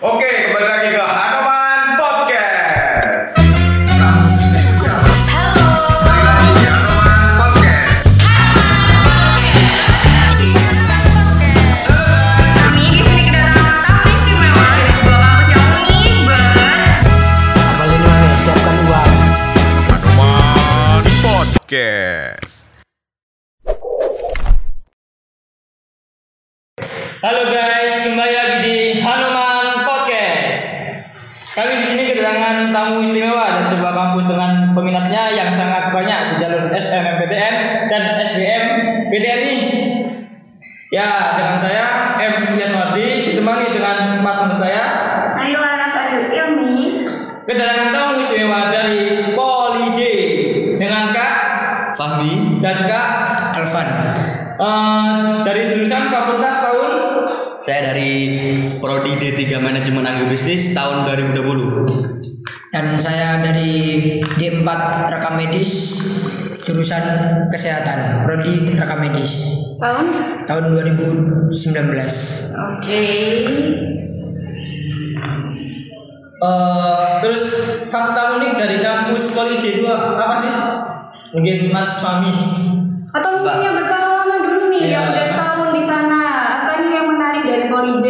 Oke, kembali lagi ke Hanoman kesehatan prodi rekam medis Tahun? tahun 2019 Oke. Eh, terus fakta unik dari kampus Poli J2 apa sih? Mungkin Mas Fami. Atau mungkin yang berpengalaman dulu nih Iya, yang udah Mas. setahun di sana. Apa nih yang menarik dari Poli J?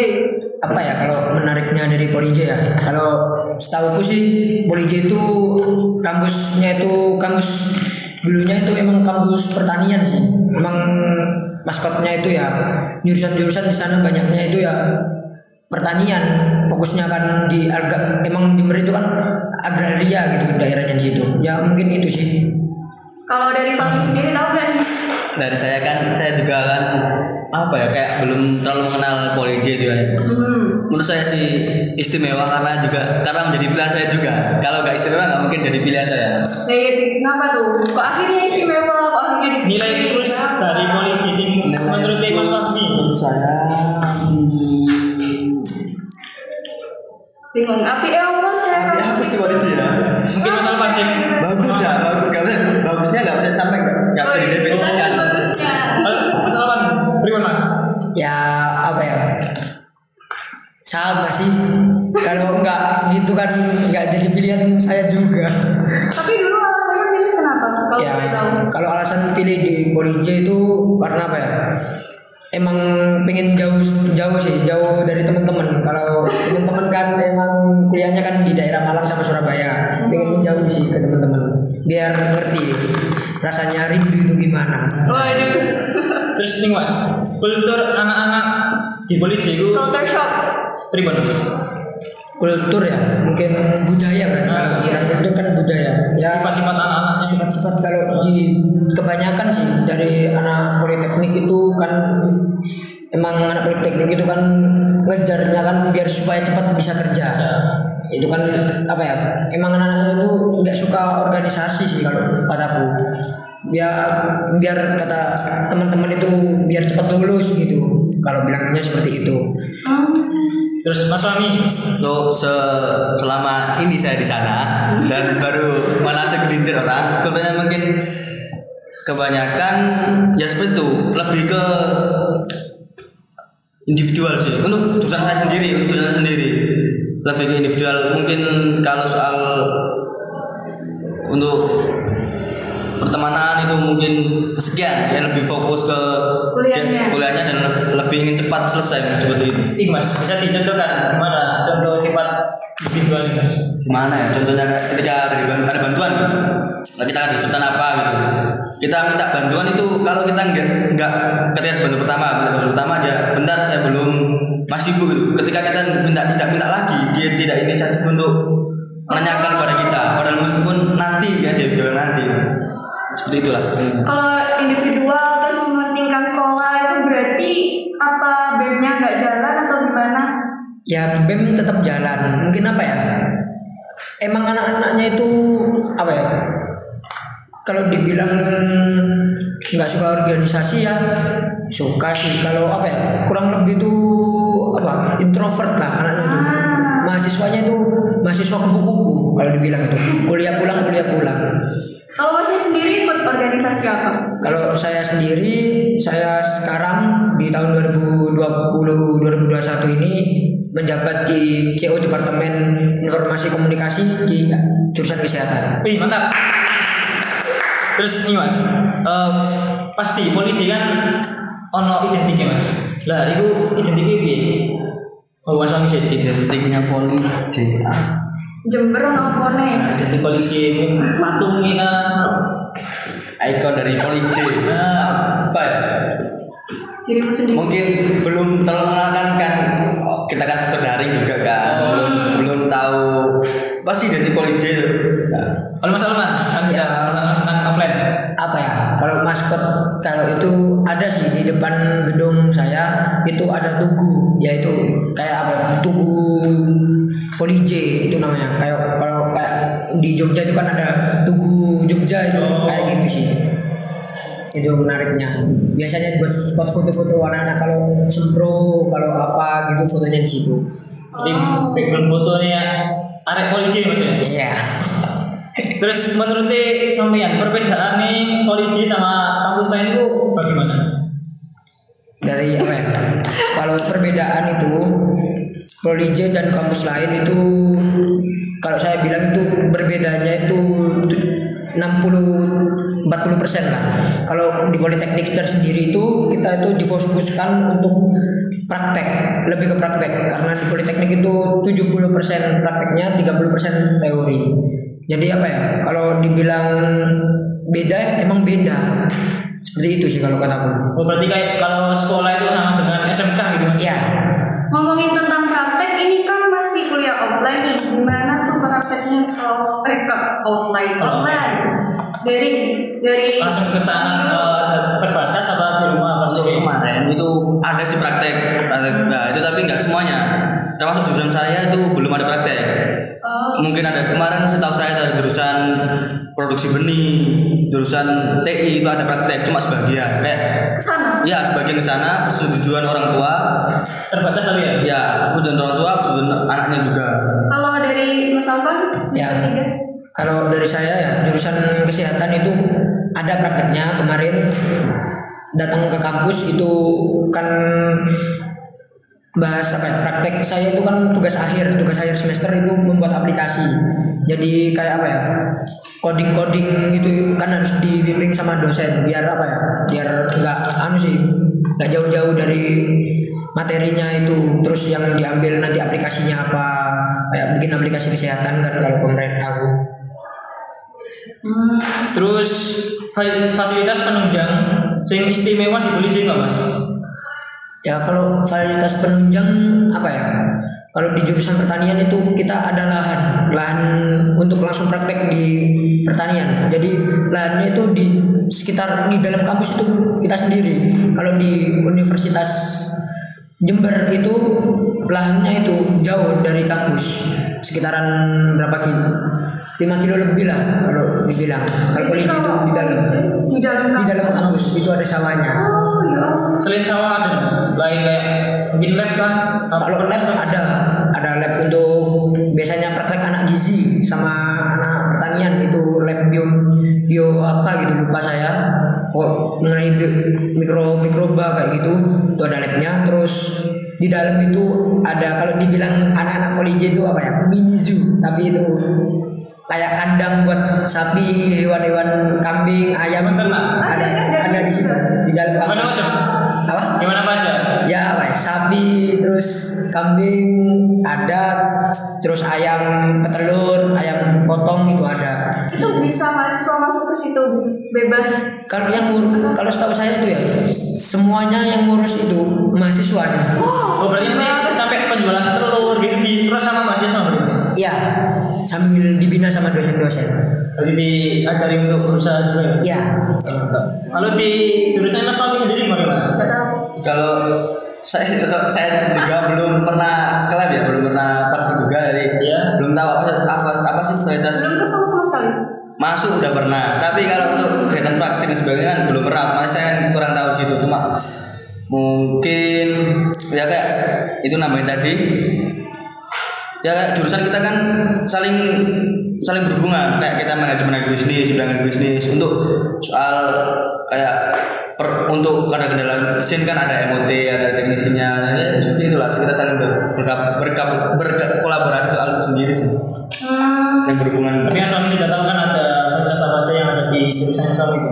apa ya kalau menariknya dari Polij ya kalau setahuku sih Polij itu kampusnya itu kampus dulunya itu emang kampus pertanian sih. Emang maskotnya itu ya jurusan-jurusan di sana banyaknya itu ya pertanian. Fokusnya kan di agak emang di itu kan agraria gitu daerahnya di situ. Ya mungkin itu sih. Kalau dari Fami sendiri tahu gak nih? dari saya kan saya juga kan apa ya kayak belum terlalu mengenal Poli J itu ya Hmm. menurut saya sih istimewa karena juga karena menjadi pilihan saya juga kalau nggak istimewa nggak mungkin jadi pilihan saya Nah, iya, kenapa tuh? Kok akhirnya istimewa? Kok akhirnya di sini? Nilai plus dari Poli J sini menurut Mas Fami. menurut saya Bingung. Api eh apa saya tapi sih Poli J ya Mungkin Mas Alvan sih. bagus ya bagus bisa bagusnya nggak bisa sampai nggak bisa didefinisikan sama sih kalau nggak gitu kan nggak jadi pilihan saya juga Tapi dulu alasannya pilih kenapa? Kalau ya tahu. kalau alasan pilih di Polij itu karena apa ya emang pengen jauh jauh sih jauh dari teman-teman kalau teman-teman kan emang kuliahnya kan di daerah Malang sama Surabaya pengen jauh sih ke teman-teman biar ngerti rasanya rindu itu gimana Waduh. Terus nih Mas, kultur anak-anak di Poli J itu Culture shock. Mas. kultur ya mungkin budaya berarti. Kalau bilang kultur kan budaya. Ya Sifat-sifat anak-anaknya. sifat-sifat kalau di kebanyakan sih dari anak politeknik itu kan emang anak politeknik itu kan ngejarnya kan biar supaya cepat bisa kerja. Itu kan apa ya emang anak-anak itu nggak suka organisasi sih kalau kataku biar biar kata teman-teman itu biar cepat lulus gitu kalau bilangnya seperti itu Hmm. Terus Mas Fami, Untuk se- selama ini saya di sana dan baru mana segelintir orang, kemudian mungkin kebanyakan ya seperti itu lebih ke individual sih. Untuk jurusan saya sendiri, untuk jurusan saya sendiri lebih ke individual. Mungkin kalau soal untuk pertemanan itu mungkin kesekian ya lebih fokus ke Kuliahnya. kuliahnya dan lebih ingin cepat selesai seperti itu. Ih Mas, bisa dicontohkan gimana contoh sifat individual ini, Mas? gimana ya contohnya ketika ada, bantuan nah, kita ada kesulitan apa gitu kita minta bantuan itu kalau kita nggak nggak ketika bantu pertama minta bantu pertama aja bentar saya belum masih bu gitu. ketika kita minta tidak minta lagi dia tidak inisiatif untuk menanyakan kepada kita padahal meskipun nanti ya dia bilang nanti seperti itulah. Kalau individual terus mementingkan sekolah itu berarti apa BEM-nya nggak jalan atau gimana? ya BEM tetap jalan. Mungkin apa ya? Emang anak-anaknya itu apa ya? Kalau dibilang nggak suka organisasi ya suka sih. Kalau apa ya? Kurang lebih itu apa? Introvert lah anaknya itu. Ah. Mahasiswanya itu mahasiswa kupu-kupu kalau dibilang itu kuliah pulang kuliah pulang Kalau masih sendiri ikut organisasi apa? Kalau saya sendiri, saya sekarang di tahun 2020 2021 ini menjabat di CO Departemen Informasi Komunikasi di jurusan kesehatan. Wih mantap. Terus nih mas, eh, pasti polisi kan ono identiknya mas. Lah itu identiknya piye? Oh mas Wami sih. Identiknya poli J. Jember ono opone. Identik polisi patung ini Ikon dari poli J. Nah, Apa ya? Dirimu sendiri. Mungkin belum terlalu mengenalkan kan. Oh, kita kan aktor daring juga kan. Belum, belum tahu pasti identik poli J. Nah, kalau mas Alman kan sudah melaksanakan offline. Apa ya? Kalau maskot kalau itu ada sih di depan gedung saya itu ada tugu yaitu kayak apa ya, tugu Poli J itu namanya. Kayak kalau kayak di Jogja itu kan ada tugu Jogja itu Oh. kayak gitu sih. Itu menariknya. Biasanya buat spot foto-foto anak-anak kalau sempro kalau apa gitu fotonya di situ. Jadi background fotonya arek polisi mas ya. iya Terus menurut sampean perbedaan nih polisi sama kampus lain itu bagaimana? dari apa ya kalau perbedaan itu Prolij dan kampus lain itu kalau saya bilang itu berbedanya itu 60 40 persen lah. Kalau di politeknik tersendiri itu kita itu difokuskan untuk praktek lebih ke praktek. Karena di politeknik itu 70 persen prakteknya 30 persen teori. Jadi apa ya kalau dibilang beda emang beda. Seperti itu sih kalau kataku Oh berarti kayak kalau sekolah itu sama dengan SMK gitu mas? ya Ngomongin tentang praktek, ini kan masih kuliah offline nih. Gimana tuh prakteknya kalau eh ke offline? Dari dari Langsung ke sana eh, terbatas apa di rumah? untuk kemarin itu ada sih praktek. praktek. Nah, itu tapi nggak semuanya. Termasuk jurusan saya itu belum ada praktek. oh, Mungkin ada kemarin setahu saya ada jurusan produksi benih, jurusan TI itu ada praktek cuma sebagian. Kayak sana. ya sebagian ke sana persetujuan orang tua, terbatas tapi ya? ya persetujuan orang tua, persetujuan anaknya juga. Kalau dari Mas Alvan, Ya. bisa tiga. Kalau dari saya ya jurusan kesehatan itu ada prakteknya. Kemarin datang ke kampus itu kan bahas apa ya, praktek saya itu kan tugas akhir tugas akhir semester itu membuat aplikasi. Jadi kayak apa ya coding coding itu kan harus dibimbing sama dosen biar apa ya biar nggak anu sih nggak jauh-jauh dari materinya itu. Terus yang diambil nanti aplikasinya apa kayak bikin aplikasi kesehatan kan kalau pemerintah aku Terus fa- fasilitas penunjang sing istimewa di polisi nggak mas? Ya kalau fasilitas penunjang apa ya? Kalau di jurusan pertanian itu kita ada lahan, lahan untuk langsung praktek di pertanian. Jadi lahannya itu di sekitar di dalam kampus itu kita sendiri. Kalau di Universitas Jember itu lahannya itu jauh dari kampus, sekitaran berapa kilo? 5 kilo lebih lah kalau dibilang. Kalau polisi itu di dalam di dalam di dalam kampus itu ada sawahnya. Oh ya. ampun. Selain sawah ada mas? Lain kayak mungkin lab kan? Kalau lab ada, ada lab untuk biasanya praktek anak gizi sama anak pertanian itu lab bio bio apa gitu lupa saya. Oh, mengenai bio- mikro mikroba kayak gitu itu ada labnya. Terus di dalam itu ada kalau dibilang anak-anak poliji itu apa ya mini zoo tapi itu kayak kandang buat sapi, hewan-hewan kambing, ayam. Betul, ada ada di situ. di dalam kampus. Apa? Gimana apa aja? ya apa ya, sapi terus kambing ada. Terus ayam petelur ayam potong itu ada. Itu bisa mahasiswa masuk ke situ bebas. kalau yang kalau setahu saya itu ya semuanya yang ngurus itu mahasiswa Oh berarti nanti sampai penjualan telur gitu di terus sama mahasiswa berarti mas? Ya sambil dibina sama dosen-dosen Berarti diajari untuk berusaha juga ya? ya Kalau di jurusan Mas Fahmi sendiri bagaimana? Kalau saya saya juga belum pernah ke lab ya, belum pernah praktek juga jadi Iya. belum tahu apa apa, apa sih kualitas Belum ke sama sama sekali. masuk udah pernah tapi kalau untuk kegiatan praktik dan sebagainya kan belum pernah makanya saya kurang tahu situ cuma mungkin ya kayak itu nambahin tadi ya jurusan kita kan saling saling berhubungan. Kayak kita manajemen bisnis manajemen bisnis. Untuk soal kayak per, untuk ada kendala mesin kan ada MOT ada teknisinya. Ya seperti itulah. Kita saling ber, berka- berka- berkolaborasi soal itu sendiri sih. Hmm, yang berhubungan. Tapi yang selama tidak tahu kan ada fasilitas apa saja yang ada di jurusan yang sama itu.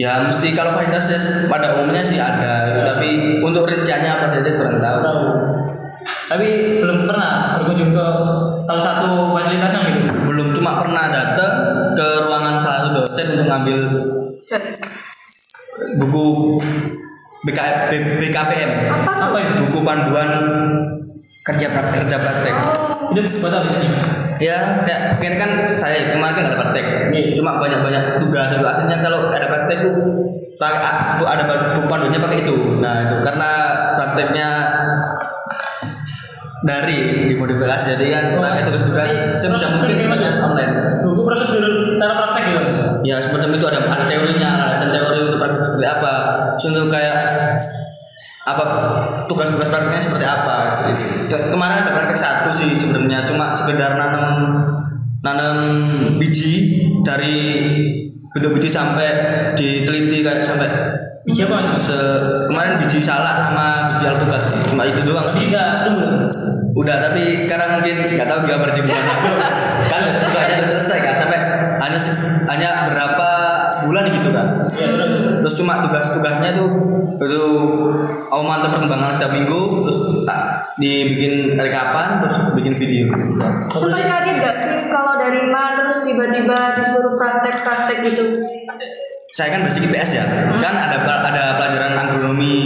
ya mesti kalau fasilitasnya pada umumnya sih ada. Tapi untuk rinciannya apa saja kurang tahu. Tahu. Tapi belum pernah berkunjung ke salah satu fasilitasnya gitu. belum cuma pernah datang ke ruangan salah satu dosen untuk ngambil just. buku BKF, B- BKPM Apa? Apa itu? buku panduan kerja praktek kerja praktek Oh, Itu buat apa sih mas? ya kayak kemarin kan saya kemarin kan ada praktek Iya. cuma banyak banyak tugas itu aslinya kalau ada praktek tuh ada buku panduannya pakai itu nah itu karena prakteknya dari dimodifikasi jadi kan Oh. tugas-tugas sebisa mungkin banyak online Buku prosedur cara praktek gitu mas. ya seperti itu ada ada teorinya alasan teori untuk praktek seperti apa untuk kayak apa tugas-tugas prakteknya seperti apa gitu. Ke- kemarin ada praktek satu sih sebenarnya cuma sekedar nanam nanam biji dari bentuk biji sampai diteliti kayak sampai Biji apa mas? se kemarin biji salak sama biji alpukat sih cuma itu doang Tapi tidak tunggu mas. udah tapi sekarang mungkin nggak tahu gambar di mana kan tugasnya udah selesai kan sampai hanya hanya berapa bulan gitu kan Ya terus. terus cuma tugas-tugasnya tuh itu mau mantap perkembangan setiap minggu terus tak dibikin rekapan terus bikin video Sempat kaget gak sih kalau dari Ma terus tiba-tiba disuruh praktek-praktek gitu? Saya kan basic IPS ya. Kan ada ada pelajaran agronomi.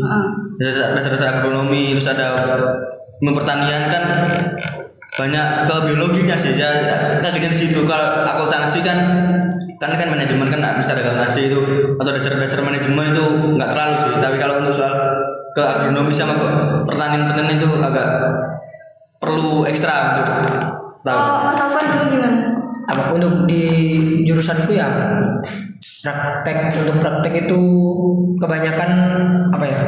Heeh. dasar- dasar-dasar agronomi terus ada ilmu pertanian kan banyak ke biologinya sih. Ya kagetnya di situ. Kalau akuntansi kan kan kan manajemen kan nggak bisa ada ngasih itu. Atau dasar-dasar manajemen itu nggak terlalu sih. Tapi kalau untuk soal ke agronomi sama ke pertanian pertanian itu agak perlu ekstra untuk tahu. Oh, Mas Alvan dulu gimana? apa untuk di jurusanku ya praktek untuk praktek itu kebanyakan apa ya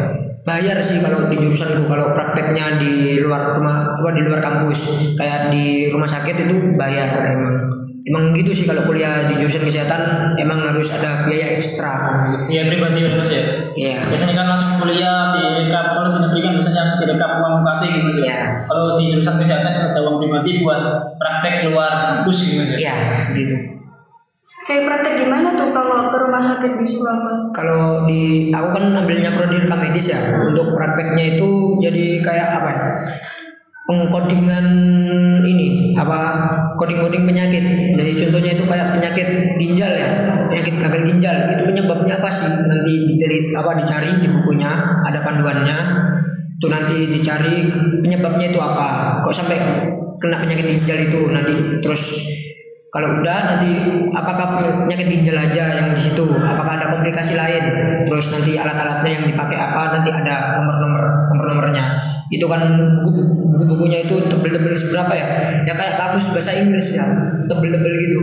bayar sih kalau di jurusanku kalau prakteknya di luar rumah apa di luar kampus kayak di rumah sakit itu bayar emang emang gitu sih kalau kuliah di jurusan kesehatan emang harus ada biaya ekstra Iya pribadi kan mas ya. Iya. Biasanya kan langsung kuliah di kalau di negeri kan biasanya langsung direkap uang UKT gitu mas. ya. Iya. Kalau di jurusan kesehatan ada uang pribadi buat praktek luar kampus gitu ya. Iya, segitu. Kayak praktek gimana tuh kalau ke rumah sakit di Sulawesi? Kalau di aku kan ambilnya prodi rekam medis ya. Untuk prakteknya itu jadi kayak apa ya? Pengkodingan ini apa koding-koding penyakit. Jadi contohnya itu kayak penyakit ginjal ya, penyakit gagal ginjal. Itu penyebabnya apa sih? Nanti ditelit apa dicari di bukunya, ada panduannya. Itu nanti dicari penyebabnya itu apa. Kok sampai kena penyakit ginjal itu nanti terus kalau udah nanti apakah penyakit ginjal aja yang di situ? Apakah ada komplikasi lain? Terus nanti alat-alatnya yang dipakai apa? Nanti ada nomor-nomor nomor-nomornya. Itu kan buku- buku-bukunya itu tebel-tebel seberapa ya? Ya kayak kamus bahasa Inggris ya, tebel-tebel gitu.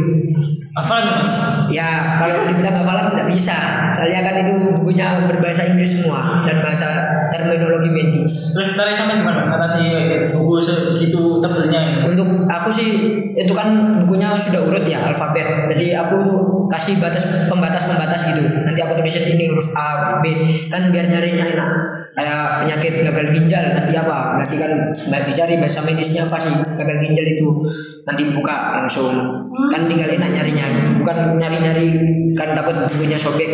Hafal. Ya kalau dibilang hafalan tidak bisa. Soalnya kan itu bukunya berbahasa Inggris semua dan bahasa terminologi medis. Terus tadi sampai gimana mas? Atasi buku segitu tebelnya. Untuk aku sih itu kan bukunya sudah urut ya alfabet. Jadi aku tuh kasih batas pembatas pembatas gitu. Nanti aku tulisin ini huruf A, B kan biar nyarinya enak. Kayak penyakit gagal ginjal nanti apa? Nanti kan mbak dicari bahasa medisnya apa sih gagal ginjal itu. Nanti buka langsung. Kan tinggal enak nyarinya. Bukan nyari-nyari kan takut bukunya sobek.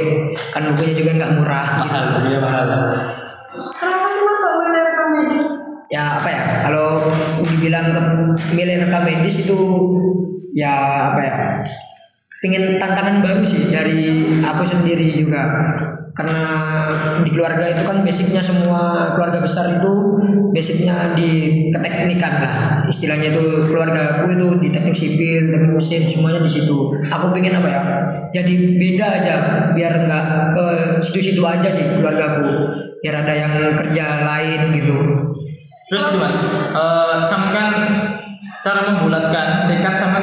Kan bukunya juga nggak murah. Gitu. mahal iya mahal Kenapa sih Mas kok milih rekam medis? ya apa ya kalau dibilang ke- milih rekam medis itu ya apa ya pengen tantangan baru sih dari aku sendiri juga karena di keluarga itu kan basicnya semua keluarga besar itu basicnya di keteknikan lah. Istilahnya itu keluarga aku itu di teknik sipil teknik mesin semuanya di situ. Aku pengen apa ya? Jadi beda aja biar nggak ke situ-situ aja sih keluargaku biar ada yang kerja lain gitu. Terus itu mas, eh sama kan cara membulatkan tekad sama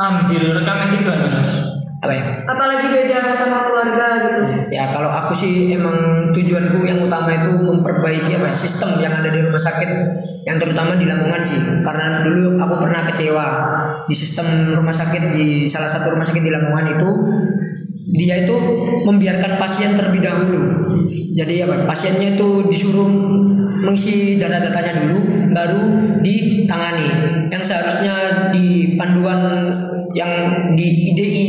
ambil rekaman gitu mas. Apa ya? Apalagi beda sama keluarga gitu. Ya kalau aku sih emang tujuanku yang utama itu memperbaiki apa ya, sistem yang ada di rumah sakit yang terutama di Lamongan sih. Karena dulu aku pernah kecewa di sistem rumah sakit di salah satu rumah sakit di Lamongan itu dia itu membiarkan pasien terlebih dahulu. Jadi apa pasiennya itu disuruh mengisi data-datanya dulu baru ditangani. Yang seharusnya di panduan yang di IDI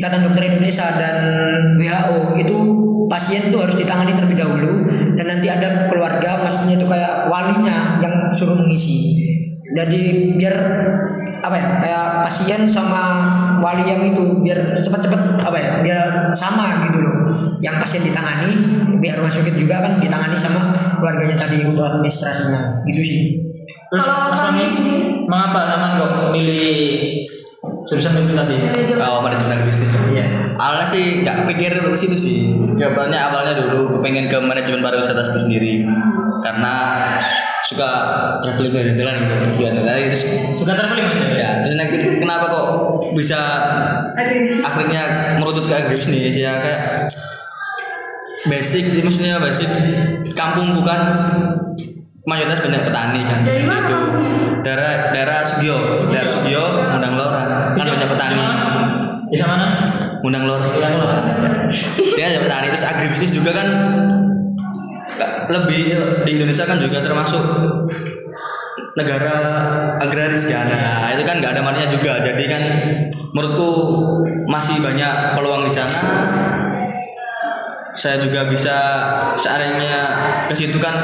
Ikatan Dokter Indonesia dan WHO itu pasien tuh harus ditangani terlebih dahulu dan nanti ada keluarga maksudnya itu kayak walinya yang suruh mengisi. Jadi biar apa ya kayak pasien sama wali yang itu biar cepat-cepat apa ya biar sama gitu loh. Yang pasien ditangani biar rumah sakit juga kan ditangani sama keluarganya tadi untuk administrasinya. Gitu sih. Terus Mas sendiri- mengapa Taman kok milih jurusan itu tadi? Oh, manajemen bisnis. Iya. Awalnya sih nggak pikir ke situ sih. Kebanyakan awalnya dulu kepengen ke manajemen pariwisata itu sendiri karena suka traveling ke jalan gitu. Tadi terus Suka traveling Mas? ya terus kenapa kok bisa akhirnya merucut ke agribisnis ya kayak basic maksudnya basic kampung bukan mayoritas banyak petani kan Dari mana itu daerah daerah Sugio. Daerah Sugio. Undang Lor. Kan banyak petani. Bisa mana? Undang Lor. Saya ada petani terus agribisnis juga kan lebih di Indonesia kan juga termasuk negara agraris kan. Nah, itu kan nggak ada mananya juga. Jadi kan menurutku masih banyak peluang di sana saya juga bisa seandainya ke situ kan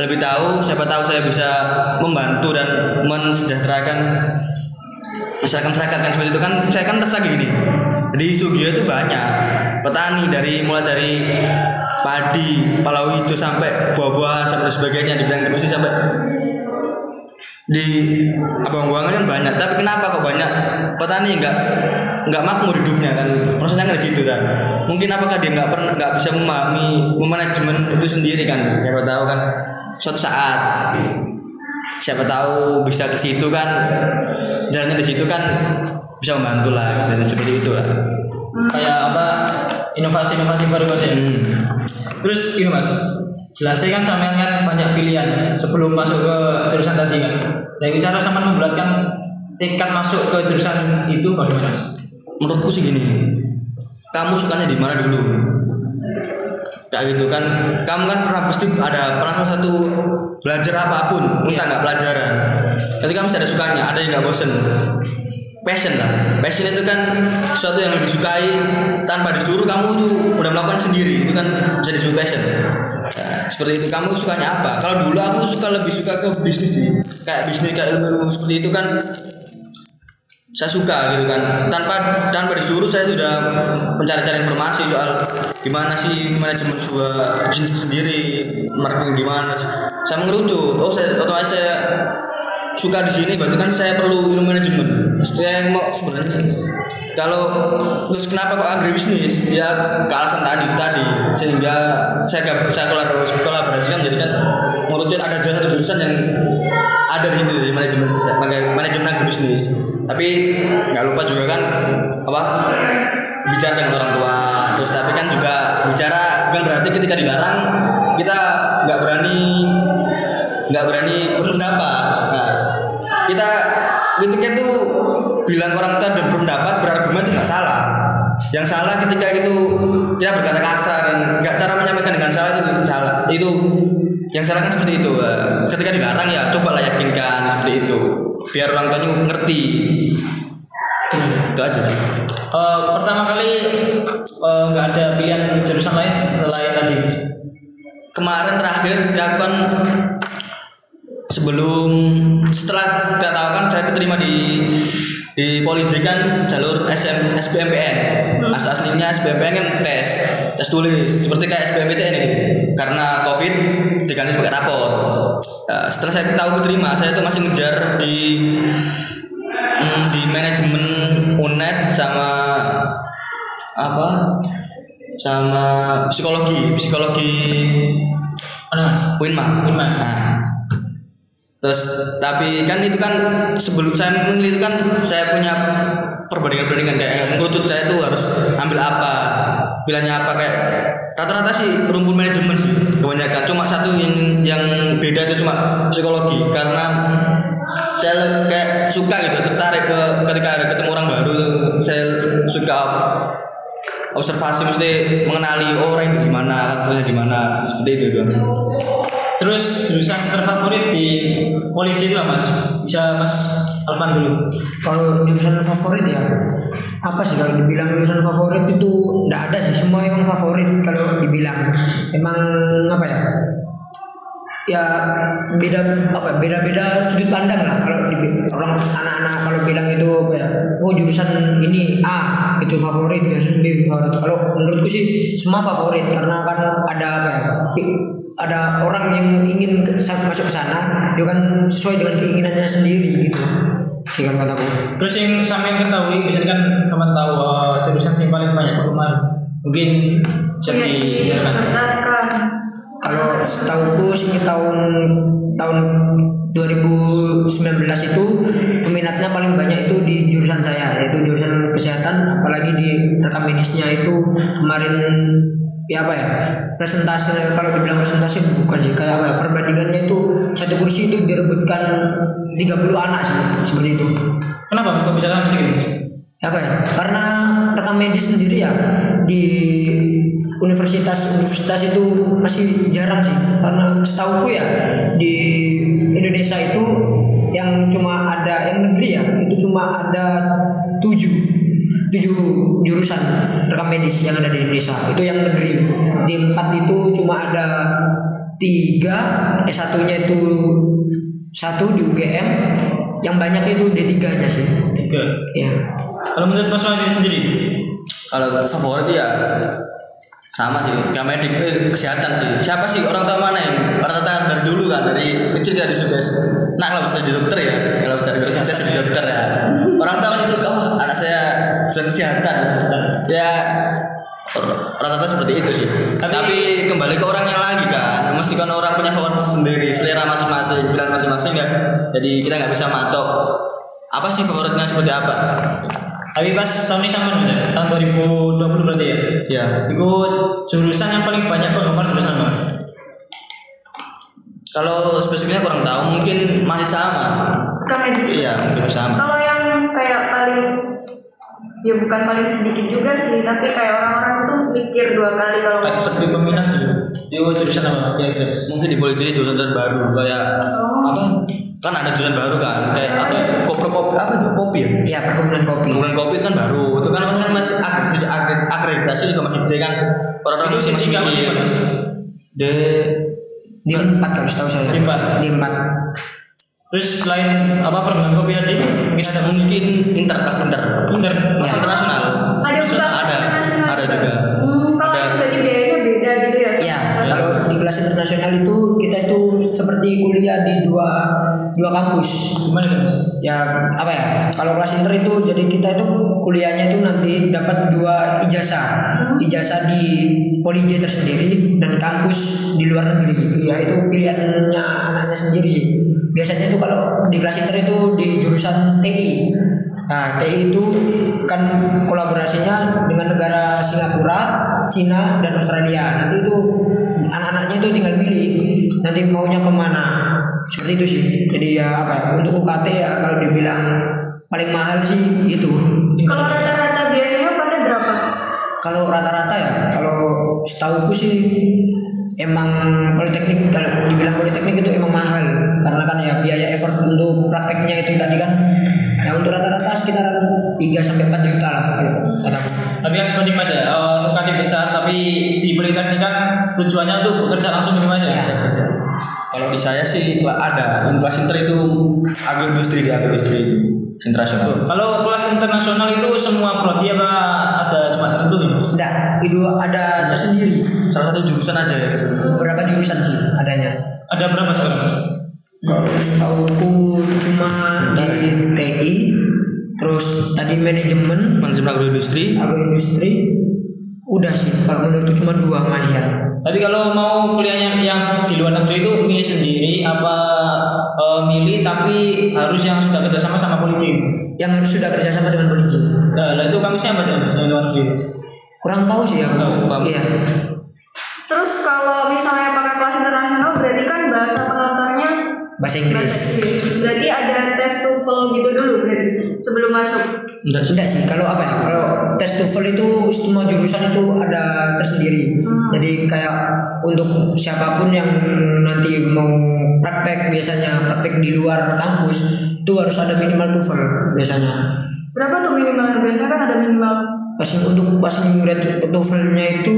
lebih tahu siapa tahu saya bisa membantu dan mensejahterakan masyarakat masyarakat kan seperti itu kan saya kan resah gini. Di Sugio itu banyak. Petani dari mulai dari padi palawija sampai buah-buahan sampai sebagainya di bidang industri sampai di abang-abangan kan banyak. Tapi kenapa kok banyak? Petani nggak nggak makmur hidupnya kan maksudnya kan di situ kan mungkin apakah dia nggak pernah nggak bisa memahami memanajemen itu sendiri kan siapa tahu kan suatu saat siapa tahu bisa ke situ kan jalannya di situ kan bisa membantu lah dan seperti itu lah Kayak apa? Inovasi-inovasi baru Mas ya. hmm. Terus ini Mas, jelasnya kan sampean kan banyak pilihan sebelum masuk ke jurusan tadi kan. Dari cara sama memberatkan tingkat masuk ke jurusan itu bagaimana Mas? Menurutku sih gini. Kamu sukanya di mana dulu? Kayak gitu kan. Kamu kan pernah pasti ada pernah satu belajar apa pun entah nggak pelajaran. Ketika kamu ada sukanya ada yang nggak bosen? Passion lah. Passion itu kan sesuatu yang disukai tanpa disuruh kamu tuh udah melakukan sendiri. Itu kan bisa disebut passion. Ya, seperti itu. Kamu sukanya apa? Kalau dulu aku suka lebih suka ke bisnis sih. Kayak bisnis kayak ilmu seperti itu kan saya suka gitu kan. Tanpa tanpa disuruh saya sudah mencari-cari informasi soal gimana sih manajemen sebuah bisnis sendiri marketing gimana saya mengerucut. Oh saya otomatis saya suka di sini berarti kan saya perlu ilmu manajemen. Saya mau sebenarnya kalau terus kenapa kok agribisnis? Ya ke alasan tadi tadi. Sehingga saya gak saya kolaborasi kolaborasikan kan merucut ada satu jurusan yang ada di situ di manajemen manajemen agribisnis tapi nggak lupa juga kan apa bicara dengan orang tua. Terus tapi kan juga bicara bukan berarti ketika dilarang kita nggak berani nggak berani berpendapat. Nah kita ketika itu bilang orang tua dan berpendapat berargumen itu nggak salah. Yang salah ketika itu kita berkata kasar nggak cara menyampaikan dengan salah itu salah. Itu yang salah kan seperti itu. Ketika dilarang ya coba lah yakinkan seperti itu biar orang tuanya ngerti itu aja sih Eh, pertama kali eh, nggak ada pilihan jurusan lain selain tadi. kemarin terakhir aku kan sebelum setelah tidak tahu kan saya keterima di di Polij kan jalur SM, SBMPN As aslinya SBMPN kan tes tes tulis seperti kayak SBMPTN ini karena covid diganti pakai rapor Nah, setelah saya tahu keterima saya tuh masih ngejar di hmm, di manajemen UNED sama apa sama psikologi psikologi Mana Mas? Winma. Winma. Nah, terus tapi kan itu kan sebelum saya memilih itu kan saya punya perbandingan-perbandingan kayak mengerucut saya tuh harus ambil apa pilihannya apa kayak rata-rata sih rumpun manajemen sih kebanyakan. Cuma satu yang yang beda itu cuma psikologi karena saya kayak suka gitu tertarik ke ketika ketemu orang baru saya suka observasi mesti mengenali oh, orang gimana gimana seperti itu doang Terus jurusan terfavorit di polisi itu apa mas? Bisa mas Alvan dulu. Kalau jurusan favorit ya apa sih kalau dibilang jurusan favorit itu? Enggak ada sih semua emang favorit kalau dibilang. Emang apa ya? Ya beda apa beda beda sudut pandang lah kalau di, orang anak-anak kalau bilang itu apa ya? Oh jurusan ini A itu favorit favorit kalau menurutku sih semua favorit karena kan ada apa ya ada orang yang ingin ke, masuk ke sana dia kan sesuai dengan keinginannya sendiri gitu sih kan kataku Terus yang sampai ketahui, biasanya kan teman tahu uh, jurusan yang paling banyak penggemar. Mungkin bisa Iya, dijelaskan. didaftarkan. Kalau setahuku sih tahun tahun 2019 itu peminatnya paling banyak itu di jurusan saya yaitu jurusan kesehatan apalagi di rekam medisnya itu kemarin ya apa ya? Presentasi kalau dibilang presentasi bukan sih. Kayak apa ya, perbandingannya itu satu kursi itu direbutkan 30 anak sih seperti itu. Kenapa mas? Kok bisa sampai segitu? apa ya? Karena rekam medis sendiri ya di universitas universitas itu masih jarang sih. Karena setahuku ya di Indonesia itu yang cuma ada yang negeri ya itu cuma ada tujuh tujuh jurusan rekam medis yang ada di Indonesia. Itu yang negeri. Di empat itu cuma ada tiga S satunya itu satu di UGM yang banyak itu D3 nya sih. Tiga. ya Kalau menurut mas Wahid sendiri, kalau favorit ya sama sih kayak medik eh, kesehatan sih. Siapa sih orang tua mana yang rata-rata dari dulu kan? Dari kecil kita disuruh nah kalau bisa jadi dokter ya. Kalau bisa jadi sukses jadi dokter ya. Orang tua masih suka "Oh, anak saya jurusan kesehatan ya rata-rata seperti itu sih Tapi- tapi, kembali ke orangnya lagi kan mesti kan orang punya favorit sendiri selera masing-masing pilihan masing-masing ya jadi kita nggak bisa matok apa sih favoritnya seperti apa tapi pas tahun ini sama mas, ya? tahun 2020 berarti ya. ya Itu jurusan yang paling banyak penggemar jurusan apa mas? Kalau spesifiknya kurang tahu, mungkin masih sama. Rekam medis. Iya, mungkin sama. Kalau yang kayak paling ya bukan paling sedikit juga sih, tapi kayak orang-orang tuh mikir dua kali kalau Kayak seperti peminat dulu. Itu jurusan apa? Kira-kira mas? Mungkin di politik jurusan terbaru kayak Oh. apa? Kan ada jurusan baru kan, kayak apa? Kopro kopi apa tuh kopi ya? ya perkebunan kopi Kemudian kopi itu kan baru, itu kan kan masih akreditasi, akreditasi, akreditasi juga masih C kan. Orang-orang Itu masih mikir. lima, mas? D di empat kalau setahu saya Di empat. di empat Terus selain apa perkebunan kopi tadi mungkin ada mungkin mungkin inter kelas inter, inter kelas Ya. internasional. ada juga Ada, ada juga. Hmm, kalau Ada. itu berarti biayanya beda gitu ya? ya kalau di kelas internasional itu kita itu seperti kuliah di dua dua kampus gimana itu mas? ya apa ya kalau kelas inter itu jadi kita itu kuliahnya itu nanti dapat dua ijazah ijazah di Poli J tersendiri dan kampus di luar negeri ya itu pilihannya anaknya sendiri sih biasanya itu kalau di kelas inter itu di jurusan TI nah TI itu kan kolaborasinya dengan negara Singapura Cina dan Australia. Nanti itu anak-anaknya itu tinggal pilih nanti maunya ke mana. Seperti itu sih. Jadi ya apa ya untuk UKT ya kalau dibilang paling mahal sih itu. Kalau rata-rata biasanya UKT berapa? kalau rata-rata ya kalau setahuku sih emang politeknik kalau dibilang politeknik itu emang mahal karena kan ya biaya effort untuk prakteknya itu tadi kan ya untuk rata-rata sekitar 3 sampai 4 juta lah kalau kataku Tapi yang sebanding mas ya, uh, UKT besar tapi di politeknik kan tujuannya untuk bekerja langsung gitu mas ya. Ya. Kalau di saya sih ada kelas inter itu agroindustri di agroindustri itu internasional. Kalau kelas internasional itu semua prodi apa ada cuma tertentu nih mas? enggak itu ada tersendiri Salah satu jurusan aja ya. beberapa jurusan sih adanya Ada berapa sekarang mas? Kalau setahuku cuma di TI, terus tadi manajemen, Manajemen agroindustri, agroindustri, udah sih. Kalau menurutku cuma dua mas ya. Tapi kalau mau kuliahnya yang di luar negeri itu milih sendiri apa eh, milih tapi harus yang sudah kerjasama sama polisi. Yang harus sudah kerjasama dengan polisi. Nah, lah itu kampusnya apa sih luar negeri? Kurang tahu sih aku. Tahu, paham. Iya. Terus kalau misalnya pakai kelas internasional berarti kan bahasa pengantarnya Bahasa bahasa Inggris. Inggris. Berarti ada tes TOEFL gitu dulu berarti sebelum masuk. Enggak sih. Enggak sih, kalau apa ya? Kalau tes TOEFL itu semua jurusan itu ada tersendiri. Jadi kayak untuk siapa pun yang nanti mau praktek biasanya praktek di luar kampus itu harus ada minimal TOEFL biasanya. Berapa tuh minimal? Biasanya kan ada minimal. Passing untuk passing rate TOEFL-nya itu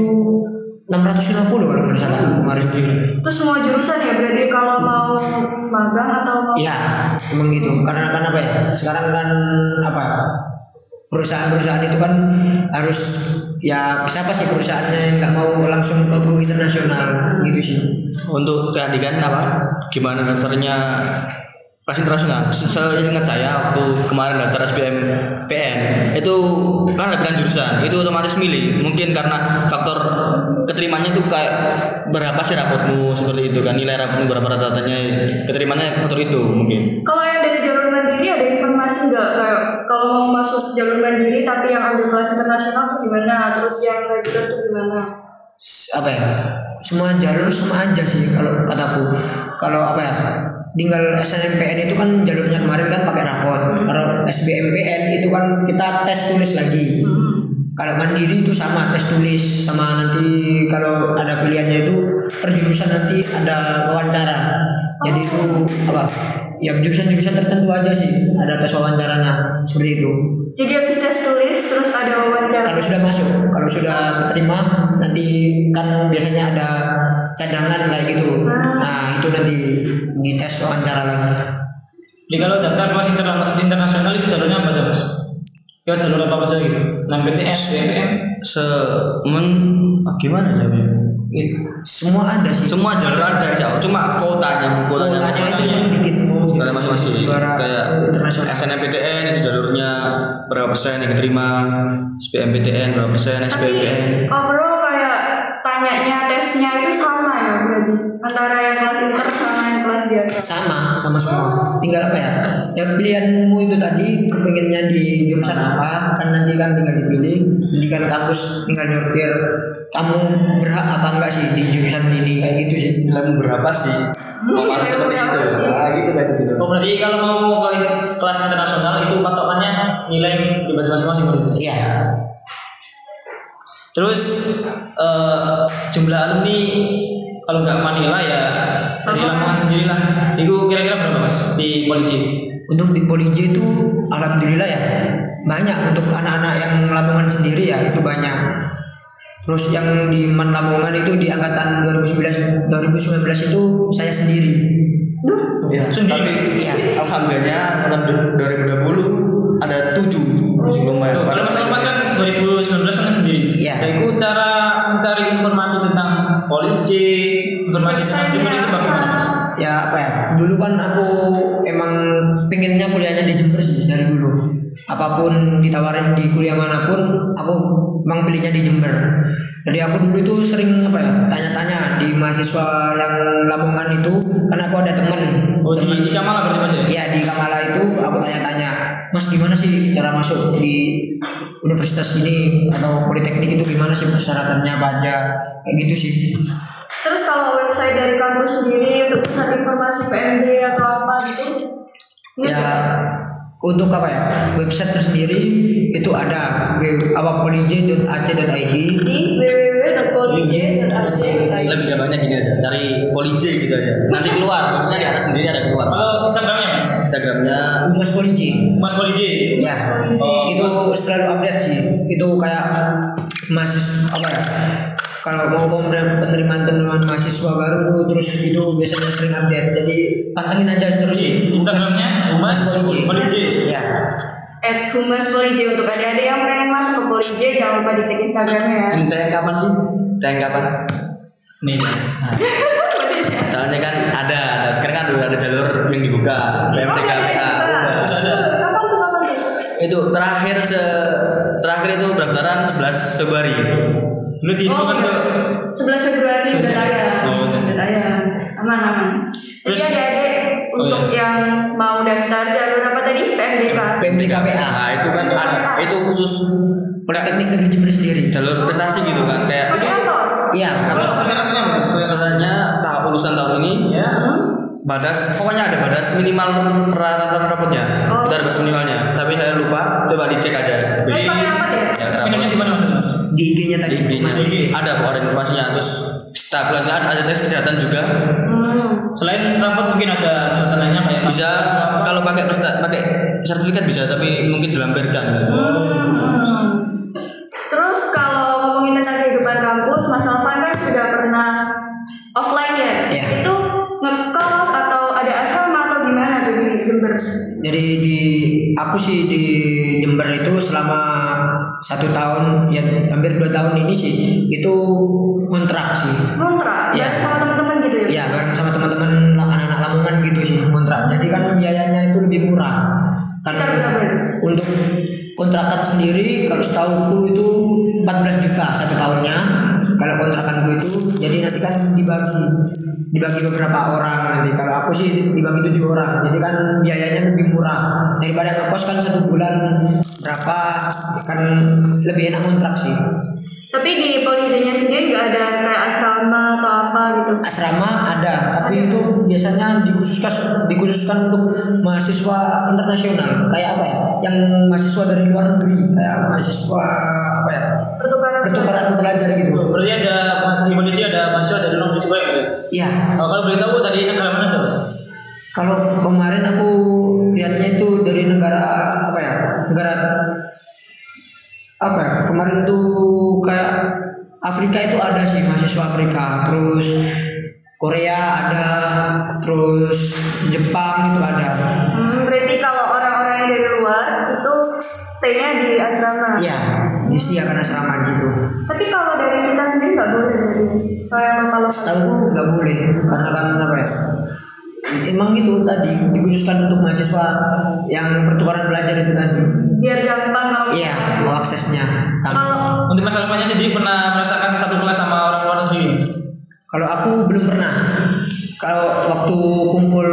650 kalau nggak salah kemarin. Itu semua jurusan ya berarti kalau mau magang atau mau Iya, emang gitu. Karena kan apa ya? Sekarang kan apa? Perusahaan-perusahaan itu kan harus ya siapa sih perusahaannya yang nggak mau langsung ke internasional gitu sih. Untuk keadilan apa? Gimana daftarnya kelas internasional? Se- Seingat saya waktu kemarin daftar SBM PN itu kan ada pilihan jurusan, itu otomatis milih. Mungkin karena faktor keterimanya itu kayak berapa sih rapotmu seperti itu kan nilai rapotmu berapa rata-ratanya keterimanya faktor itu mungkin. Kalau yang dari jalur mandiri ada informasi nggak kayak kalau mau masuk jalur mandiri tapi yang ambil kelas internasional tuh gimana? Terus yang reguler tuh gimana? Apa ya? Semua jalur sama aja sih kalau kataku. Kalau apa ya? Tinggal SNMPN itu kan jalurnya kemarin kan pakai rapot. Kalau SBMPN itu kan kita tes tulis lagi. Kalau mandiri itu sama tes tulis sama nanti kalau ada pilihannya itu per jurusan nanti ada wawancara. Jadi itu apa? Ya jurusan-jurusan tertentu aja sih ada tes wawancaranya seperti itu. Jadi habis tes terus ada wawancara. Kalau sudah masuk, kalau sudah keterima nanti kan biasanya ada cadangan kayak gitu. Nah itu nanti di tes wawancara lagi. Jadi kalau daftar kelas interna- internasional itu jalurnya apa sih mas? Ya jalur apa aja gitu? NMPTN, BMPM, Se men ah, gimana ya? It- semua ada sih. Semua jalur ada ya, cuma kuotanya, kuotanya Kuotanya itu masing-masing. dikit. Kalian masing-masing Juara kayak internasional. SNMPTN itu jalurnya berapa persen yang keterima, SBMPTN berapa persen, overall kayak tanyanya tesnya itu sama ya berarti antara yang kelas inter sama yang kelas biasa. sama sama semua tinggal apa ya ya pilihanmu itu tadi kepengennya di jurusan apa kan nanti kan tinggal dipilih nanti kan kampus tinggal nyortir kamu berhak apa enggak sih di jurusan ini kayak gitu sih Kamu berapa sih? Mau masuk seperti itu? Nah, gitu kayak gitu. Oh berarti kalau mau ke kelas internasional itu patokannya nilai pribadi masing-masing berarti. iya Terus eh, jumlah alumni kalau nggak Manila ya dari Lamongan sendiri lah. Itu kira-kira berapa mas di Poliji? untuk di Poliji itu alhamdulillah ya banyak untuk anak-anak yang Lamongan sendiri ya itu banyak terus yang di Man Lamongan itu di angkatan 2019 2019 itu saya sendiri Duh, Ya, Sendiri? tapi Iya. alhamdulillah tahun 2020 ada tujuh lumayan. Tuh, kalau mas Alman kan 2019 kan sendiri. Iya. Nah, itu cara mencari informasi tentang Poliji, informasi tentang Jember itu bagaimana mas? ya apa ya dulu kan aku emang pengennya kuliahnya di Jember sih dari dulu apa pun ditawarin di kuliah mana pun aku emang pilihnya di Jember. Jadi aku dulu itu sering apa ya tanya-tanya di mahasiswa yang Lamongan itu karena aku ada temen. Oh di, di Kamala berarti mas ya? ya di Kamala itu aku tanya-tanya mas gimana sih cara masuk di universitas ini? Atau politeknik itu gimana sih persyaratannya apa aja kayak gitu sih. Terus kalau website dari kampus sendiri untuk pusat informasi PMD atau apa gitu? Ini ya untuk apa ya website tersendiri itu ada apa polij.ac.id di www.polij.ac.id. Lebih gampangnya gini aja, cari polije gitu aja. Nanti keluar, maksudnya di atas sendiri ada keluar. Kalau Instagramnya mas? Instagramnya Humas Poliji Mas Poliji. ya itu selalu update sih itu kayak mahasiswa apa ya kalau mau pener- penerimaan penerimaan mahasiswa baru terus itu biasanya sering update jadi pantengin aja terus Di Instagramnya Humas Poliji. ya At Humas Polij untuk adik-adik yang pengen masuk ke Polij jangan lupa dicek Instagramnya ya. ini tayang kapan sih? Tayang kapan? Nih. Nah. Soalnya kan ada, ada. sekarang kan udah ada jalur yang dibuka. PMDK Oh. Terus ada. Kapan tuh kapan tuh? Itu terakhir se terakhir itu pendaftaran 11 Februari. Lu diinfokan ke 11 Februari udah tayang. Oh, udah. Udah tayang. Aman aman. Jadi Terus- adik-adik Oh, untuk iya. yang mau daftar jalur apa tadi? PMDK. PMDK PA Nah itu kan ada- itu khusus Politeknik Negeri Jember sendiri. jalur prestasi gitu kan kayak? Iya, Terus persyaratannya tahap lulusan tahun ini Ya. Badas pokoknya ada badas minimal rata-rata rapotnya Oh. ada batas minimalnya tapi saya lupa coba dicek aja pakai apa ya? ya, di mana di IG-nya tadi. di IG-nya. IG. ada kok ada informasinya terus setiap bulan ada, ada tes kesehatan juga Hmm. Selain rapot mungkin ada persyaratannya kayak bisa kalau pakai pakai sertifikat bisa tapi mungkin dilampirkan Hmm. Terus kalau ngomongin tentang kehidupan kampus, Mas Alvan kan sudah pernah Jadi di aku sih di Jember itu selama satu tahun ya hampir dua tahun ini sih itu kontrak sih. Kontrak? Iya. Bareng sama teman-teman gitu ya? Ya bareng sama teman-teman anak-anak Lamongan gitu sih kontrak. Jadi kan biayanya itu lebih murah. Kan itu? untuk kontrakan sendiri kalau setahuku itu 14 juta satu tahunnya. Kalau kontrakanku itu jadi nanti kan dibagi dibagi beberapa orang nanti. Kalau aku sih dibagi tujuh orang. Jadi kan biayanya lebih murah daripada ngekos kan satu bulan berapa kan lebih enak kontrak sih. Tapi di Polijenya sendiri nggak ada kayak asrama atau apa gitu? asrama ada tapi itu biasanya dikhususkan dikhususkan untuk mahasiswa internasional kayak apa ya yang mahasiswa dari luar negeri kayak mahasiswa Pertukaran pelajar gitu. Berarti ada di Indonesia ada mahasiswa dari luar negeri juga ya ya? iya. Oh, kalau boleh tahu tadi negara mana sih Mas? kalau kemarin aku lihatnya itu dari negara apa ya? Negara apa ya? Kemarin tuh kayak Afrika itu ada sih mahasiswa Afrika. Terus Korea ada terus Jepang itu ada. Hmm, berarti kalau orang-orang yang dari luar itu stay-nya di asrama. Iya, disediakan asrama di situ. Tapi kalau dari kita sendiri nggak boleh dari lokal. Setahu nggak boleh karena kan apa ya? Emang itu tadi dikhususkan untuk mahasiswa yang pertukaran belajar itu tadi. Biar gampang kalau Iya, mau aksesnya. Kalau Untuk Mas Alfanya sendiri pernah merasakan satu kelas sama orang luar negeri? Kalau aku belum pernah. Kalau waktu kumpul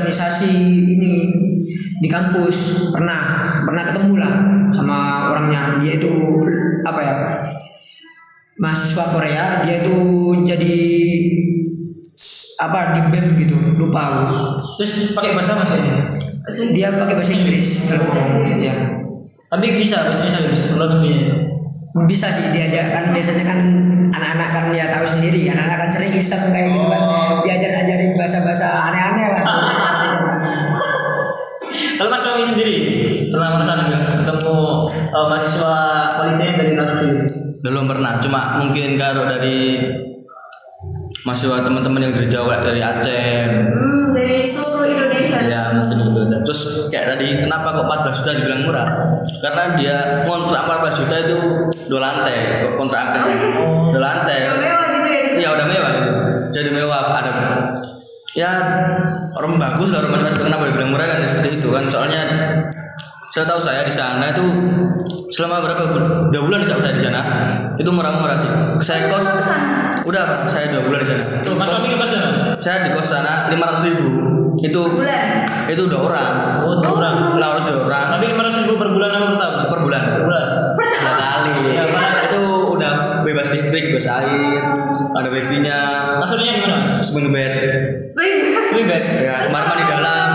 organisasi ini di kampus pernah pernah ketemu lah sama orangnya dia itu apa ya mahasiswa Korea dia itu jadi apa di BEM gitu lupa aku. Terus pakai bahasa Mas ini? dia pakai bahasa Inggris kalau ngomong ya Tapi bisa bahasa bisa luar negeri ya? bisa sih diajak kan biasanya kan anak-anak kan ya tahu sendiri anak-anak kan sering iseng kayak gitu kan Oh. diajar ajarin bahasa-bahasa aneh-aneh lah Kalau Mas Romi sendiri pernah merasakan nggak ketemu uh, mahasiswa politeknik dari negeri? belum pernah cuma mungkin kalau dari mahasiswa teman-teman yang dari Jawa dari Aceh hmm, dari seluruh Indonesia. ya mungkin gitu terus kayak tadi kenapa kok 14 juta dibilang murah karena dia kontrak 14 juta itu dua lantai kok kontrak angkat dua lantai Yang mewah gitu ya. iya udah mewah gitu. jadi mewah ada ya orang bagus lah rumahnya kan kenapa dibilang murah kan? Ya seperti itu kan. Soalnya saya tahu saya di sana itu selama berapa dua bulan saya di sana itu murah-murah sih. Saya kos udah saya dua bulan di sana. Kos- saya di kos sana lima ratus ribu. Itu Bulan. itu dua orang. Oh, dua orang. lima ratus dua orang. Tapi lima ratus ribu per bulan apa per tahun? Per bulan? Per bulan. dua kali. Ya, Pak. itu udah bebas listrik bebas air ada wifi-nya. Maksudnya di mana Mas? swing bed. ya kamar mandi dalam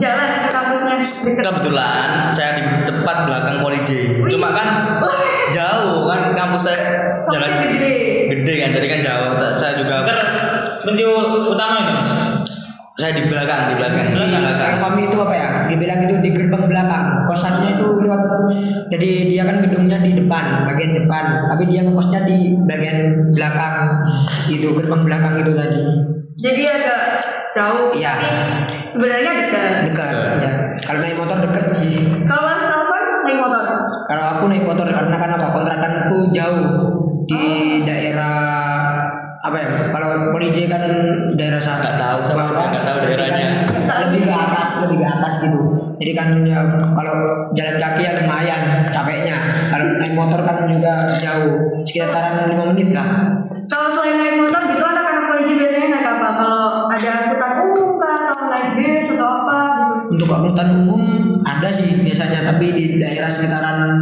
Jalan ke kampusnya dekat. kebetulan saya di depan belakang Poli J cuma kan jauh kan kampus saya jalan gede. gede kan jadi kan jauh saya juga pintu utama itu saya di belakang di belakang di Belakang. kami itu apa ya? Dibilang itu di gerbang belakang. Kosannya itu lewat. Jadi dia kan gedungnya di depan, bagian depan. Tapi dia ngekosnya di bagian belakang. Itu gerbang belakang itu tadi. Jadi agak jauh. Iya. Tapi sebenarnya dekat. Dekat. Ya. Kalau naik motor dekat sih. Kalau Mas Alvan naik motor. Kalau aku naik motor karena kan apa? Kontrakanku jauh di daerah apa ya? Kalau Polije kan daerah sana. Nggak tahu, sama nggak tahu daerahnya. Lebih ke atas, lebih ke atas gitu. Jadi kan ya, kalau jalan kaki ya lumayan capeknya. Kalau naik motor kan juga jauh, sekitaran lima menit lah. Kalau selain naik motor gitu anak-anak polisi biasanya naik? Kalau ada angkutan umum kah atau naik bis atau apa gitu? Untuk angkutan umum ada sih biasanya tapi di daerah sekitaran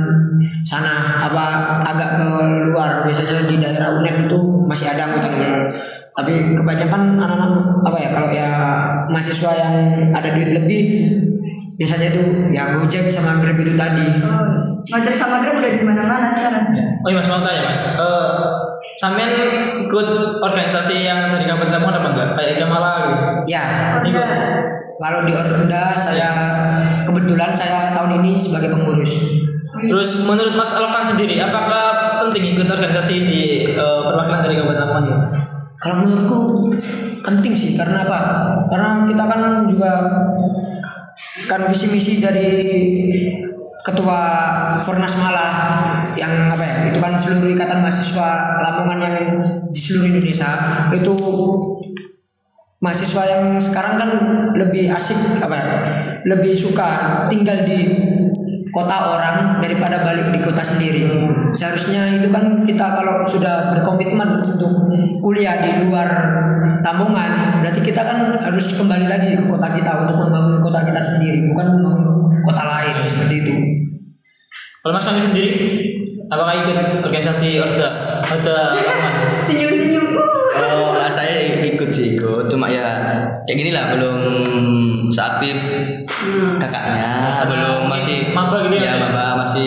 sana apa agak ke luar biasanya di daerah UNED itu masih ada angkutan umum. Tapi kebanyakan anak-anak apa ya kalau ya mahasiswa yang ada duit lebih biasanya itu ya Gojek sama Grab itu tadi. Oh, ngajak sama Grab udah di mana-mana sekarang. Oh iya mas mau tanya mas, Eh Sampean ikut organisasi yang tadi kapan kamu apa enggak? Kayak Jamala gitu. Ya, Udah. kalau di Orda saya kebetulan saya tahun ini sebagai pengurus. Terus menurut Mas Alvan sendiri, apakah penting ikut organisasi di eh, perwakilan dari Kabupaten ini? Kalau menurutku penting sih karena apa? Karena kita kan juga kan visi misi dari ketua Fornas Malah yang apa ya itu kan seluruh ikatan mahasiswa Lamongan yang di seluruh Indonesia itu mahasiswa yang sekarang kan lebih asik apa ya lebih suka tinggal di kota orang daripada balik di kota sendiri. Seharusnya itu kan kita kalau sudah berkomitmen untuk kuliah di luar Lamongan berarti kita kan harus kembali lagi ke kota kita untuk membangun kota kita sendiri bukan membangun kota lain seperti itu. Kalau Mas Fahmi sendiri, apakah ikut organisasi Orda Orda? Senyum-senyum. Oh, saya ikut sih ikut, cuma ya kayak gini lah belum seaktif kakaknya, belum masih Maba gitu ya, ya Mas? maba masih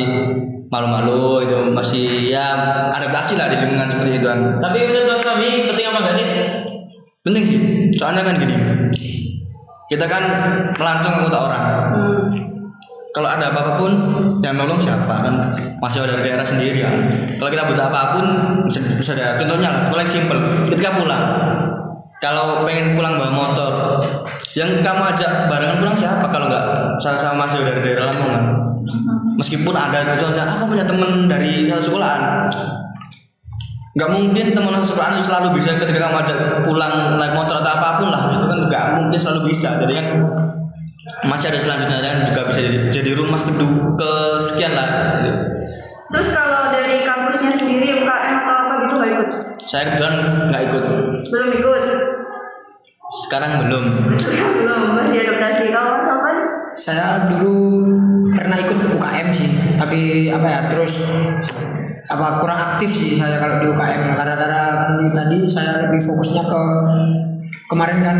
malu-malu itu masih ya adaptasi lah di lingkungan seperti itu kan. Tapi menurut Mas Fahmi penting apa enggak sih? Penting sih, soalnya kan gini, kita kan melancong anggota orang. Kalau ada apa-apa pun yang nolong siapa? Kan masih ada daerah sendiri kan. Kalau kita butuh apa pun bisa, ada contohnya lah paling simpel. Ketika pulang kalau pengen pulang bawa motor yang kamu ajak barengan pulang siapa kalau nggak sama sama masih dari daerah Lamongan? Meskipun ada contohnya aku punya temen dari satu sekolahan. Nggak mungkin teman satu sekolahan itu selalu bisa ketika kamu ajak pulang naik motor atau apa pun lah itu kan nggak mungkin selalu bisa. Jadi kan masih ada selanjutnya kan juga bisa jadi, jadi rumah kedua kesekian lah Terus kalau dari kampusnya sendiri UKM atau apa gitu nggak ikut? saya kebetulan nggak ikut Belum ikut. sekarang belum Belum masih adaptasi. Kalau Alvan? saya dulu pernah ikut UKM sih tapi apa ya terus apa kurang aktif sih saya kalau di UKM karena karena kan tadi saya lebih fokusnya ke kemarin kan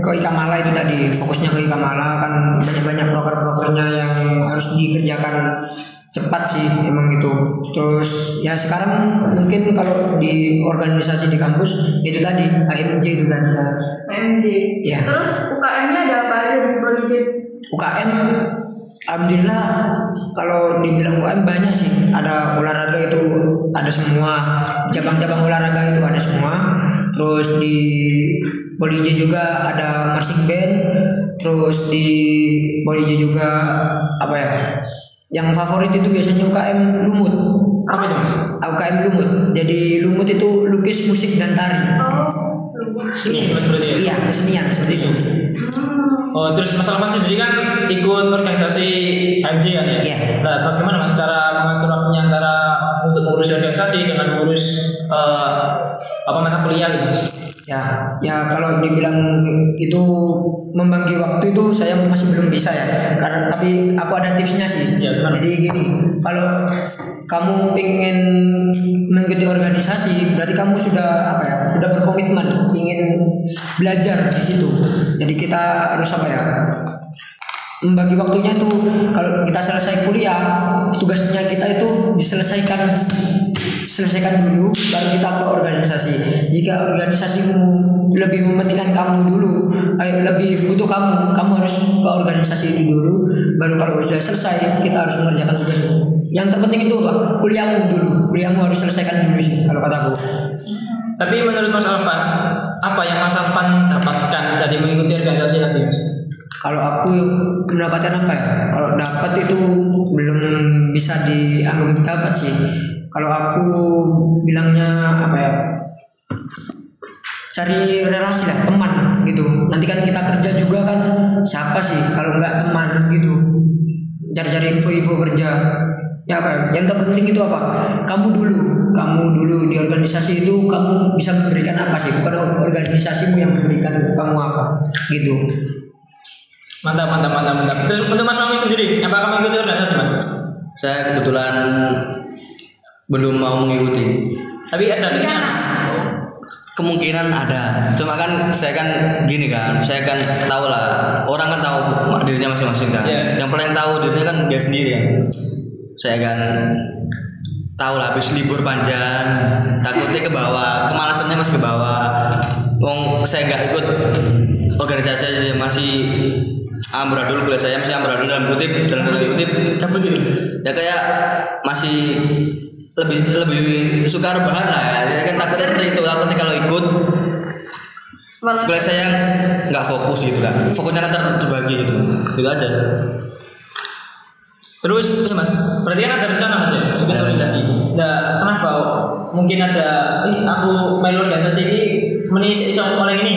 ke Ikamala itu tadi fokusnya ke Ikamala kan banyak-banyak proker-prokernya yang harus dikerjakan cepat sih emang itu terus ya sekarang mungkin kalau di organisasi di kampus itu tadi AMJ itu tadi ya. PMJ. Iya. Terus UKM-nya ada apa aja di? UKM Alhamdulillah kalau dibilang UKM banyak sih. Ada olahraga itu ada semua. Cabang-cabang olahraga itu ada semua. Terus di Poliji juga ada marching band. Terus di Poliji juga apa ya yang favorit itu biasanya UKM lumut. Apa itu Mas? UKM lumut. Jadi lumut itu lukis musik dan tari. Oh, Seni Mas berarti ya? iya kesenian seperti itu. Oh terus Mas Alvan sendiri kan ikut organisasi HMJ kan ya? Iya. Nah bagaimana Mas cara mengatur waktunya antara untuk mengurus organisasi dengan mengurus eh, apa mata kuliah gitu? Ya, ya kalau dibilang itu membagi waktu itu saya masih belum bisa ya. Karena tapi aku ada tipsnya sih. Ya? Jadi gini, kalau kamu pengen mengikuti organisasi, berarti kamu sudah apa ya? Sudah berkomitmen ingin belajar di situ. Jadi kita harus apa ya? membagi waktunya itu kalau kita selesai kuliah tugasnya kita itu diselesaikan selesaikan dulu baru kita ke organisasi jika organisasimu lebih mementingkan kamu dulu eh, lebih butuh kamu kamu harus ke organisasi itu dulu baru kalau sudah selesai kita harus mengerjakan tugas yang terpenting itu apa kuliahmu dulu kuliahmu harus selesaikan dulu sih kalau kataku Tapi menurut Mas Alvan, apa yang Mas Alvan dapatkan dari mengikuti organisasi nanti Mas? Kalau aku mendapatkan apa ya? Kalau dapat itu belum bisa dianggap dapat sih. Kalau aku bilangnya apa ya? Cari relasi lah, teman gitu. Nanti kan kita kerja juga kan siapa sih kalau nggak teman gitu. Cari-cari info-info kerja. ya apa ya, yang terpenting itu apa kamu dulu kamu dulu di organisasi itu kamu bisa memberikan apa sih bukan organisasimu yang memberikan kamu apa gitu Mantap, mantap, mantap, mantap. Terus untuk Mas Mami sendiri, apa kamu ikuti organisasi Mas? Saya kebetulan belum mau mengikuti. Tapi ada rencana. Kemungkinan ada. Cuma kan saya kan gini kan, saya kan tahu lah. Orang kan tahu dirinya masing-masing kan. Iya. Yang paling tahu dirinya kan dia sendiri kan. Saya kan tahu lah habis libur panjang takutnya ke bawah kemalasannya masih ke bawah Wong saya nggak ikut organisasi aja masih amburadul kuliah saya masih amburadul dalam kutip dalam kutip gitu? ya kayak masih lebih lebih suka rebahan lah ya. Jadi kan takutnya seperti itu takutnya kalau ikut Malah sekolah saya nggak fokus gitu kan fokusnya kan ter- terbagi gitu gitu aja Terus ini Mas, berarti kan ada rencana Mas ya, ikut organisasi. Nah, kenapa? Mungkin ada, ih aku melu organisasi ini menis iso oleh ini.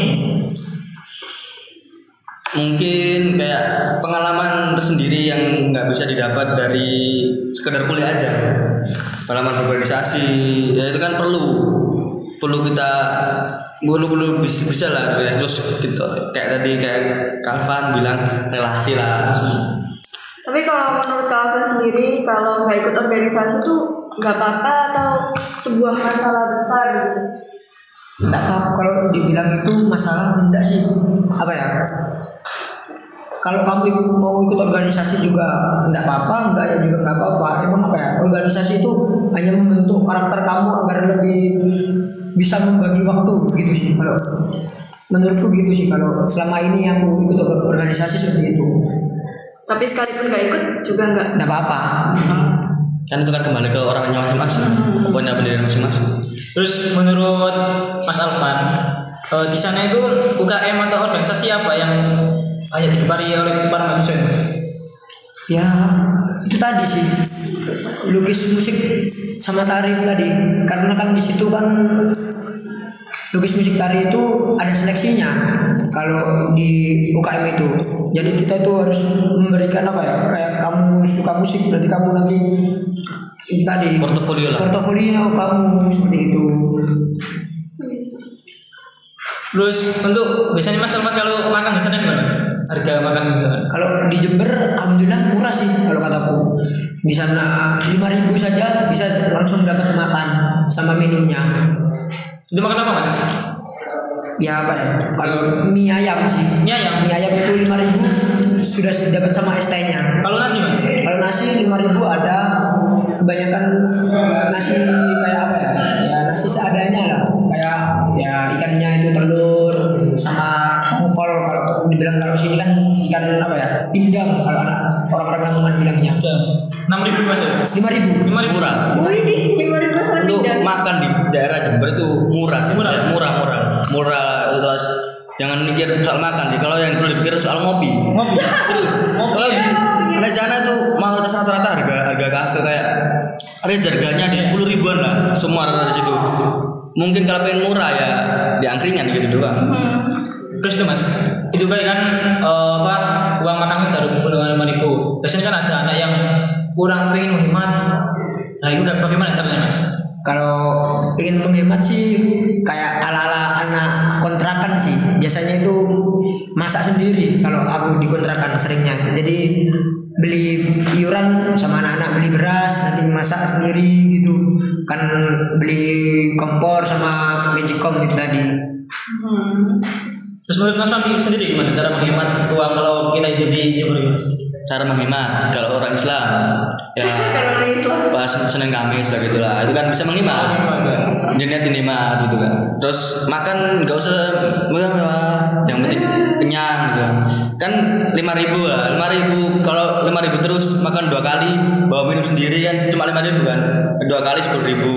mungkin kayak pengalaman tersendiri yang nggak bisa didapat dari sekedar kuliah aja pengalaman berorganisasi ya itu kan perlu perlu kita perlu perlu bisa, bisa lah ya. terus kita kayak tadi kayak Kalvan bilang relasi lah Tapi kalau menurut kalian sendiri, kalau nggak ikut organisasi tuh nggak apa-apa atau sebuah masalah besar gitu? tak apa kalau dibilang itu masalah enggak sih apa ya kalau kamu mau ikut organisasi juga enggak apa-apa enggak ya juga enggak apa-apa. Emang apa ya? Organisasi itu hanya membentuk karakter kamu agar lebih bisa membagi waktu gitu sih. Kalau menurutku gitu sih kalau selama ini yang aku ikut organisasi seperti itu. Tapi sekalipun nggak ikut juga nggak. enggak apa-apa. Kan itu kan kembali ke orangnya masing-masing punya pendirian masing-masing. Terus menurut Mas Alvan, eh, di sana itu UKM atau organisasi apa yang hanya dikepari oleh para mahasiswa? Ya itu tadi sih. Lukis musik sama tari tadi. Karena kan di situ kan lukis musik tari itu ada seleksinya kalau di UKM itu. Jadi kita itu harus memberikan apa ya? Kayak kamu suka musik berarti kamu nanti tadi portofolio lah. Portofolio kamu seperti itu Terus untuk biasanya Mas Alvan kalau makan di sana gimana Mas? Harga makan di sana? kalau di Jember alhamdulillah murah sih kalau kataku di sana 5000 saja bisa langsung dapat makan sama minumnya Itu makan apa Mas? ya apa ya kalau mie ayam sih Mie ayam. mie ayam itu lima ribu sudah dapat sama ST nya Kalau nasi Mas? kalau nasi lima ribu ada kebanyakan nasi kayak apa ya ya nasi seadanya lah. Kayak ya ikannya itu telur sama kol kalau dibilang kalau sini kan ikan apa ya? Pindang kalau anak orang-orang Lamongan bilangnya. Enam ribu Mas ya? lima ribu. Lima ribu. murah. Wih, di lima ribu sama pindah. makan di daerah Jember itu murah sih. Murah. murah murah. Murah terus jangan mikir soal makan sih kalau yang perlu dipikir soal ngopi Ngopi. serius kalau di Lejana tuh mayoritas rata-rata harga harga kafe kayak range harganya di sepuluh ribuan lah semua rata di situ mungkin kalau pengen murah ya di angkringan gitu doang Hmm. Terus tuh Mas, itu kayak kan eh, apa uang makan kita dengan lima ribu. Biasanya kan ada anak yang kurang pengen menghemat. Nah itu bagaimana caranya Mas? Kalau ingin menghemat sih kayak ala-ala anak kontrakan sih. Biasanya itu masak sendiri kalau aku di kontrakan seringnya. Jadi beli iuran sama anak-anak beli beras nanti masak sendiri gitu. Kan beli kompor sama magicom itu tadi. Hmm. Terus menurut Mas sendiri gimana cara menghemat uang kalau kita hidup di? Cara menghemat kalau orang Islam. Ya. Pas Senin Kamis lah gitu lah itu kan bisa menghemat jadi niat hemat gitu kan. Terus makan nggak usah mewah-mewah yang penting kenyang gitu. Kan lima ribu lah lima ribu. Kalau lima ribu terus makan dua kali bawa minum sendiri kan. Cuma lima ribu kan. Dua kali sepuluh ribu.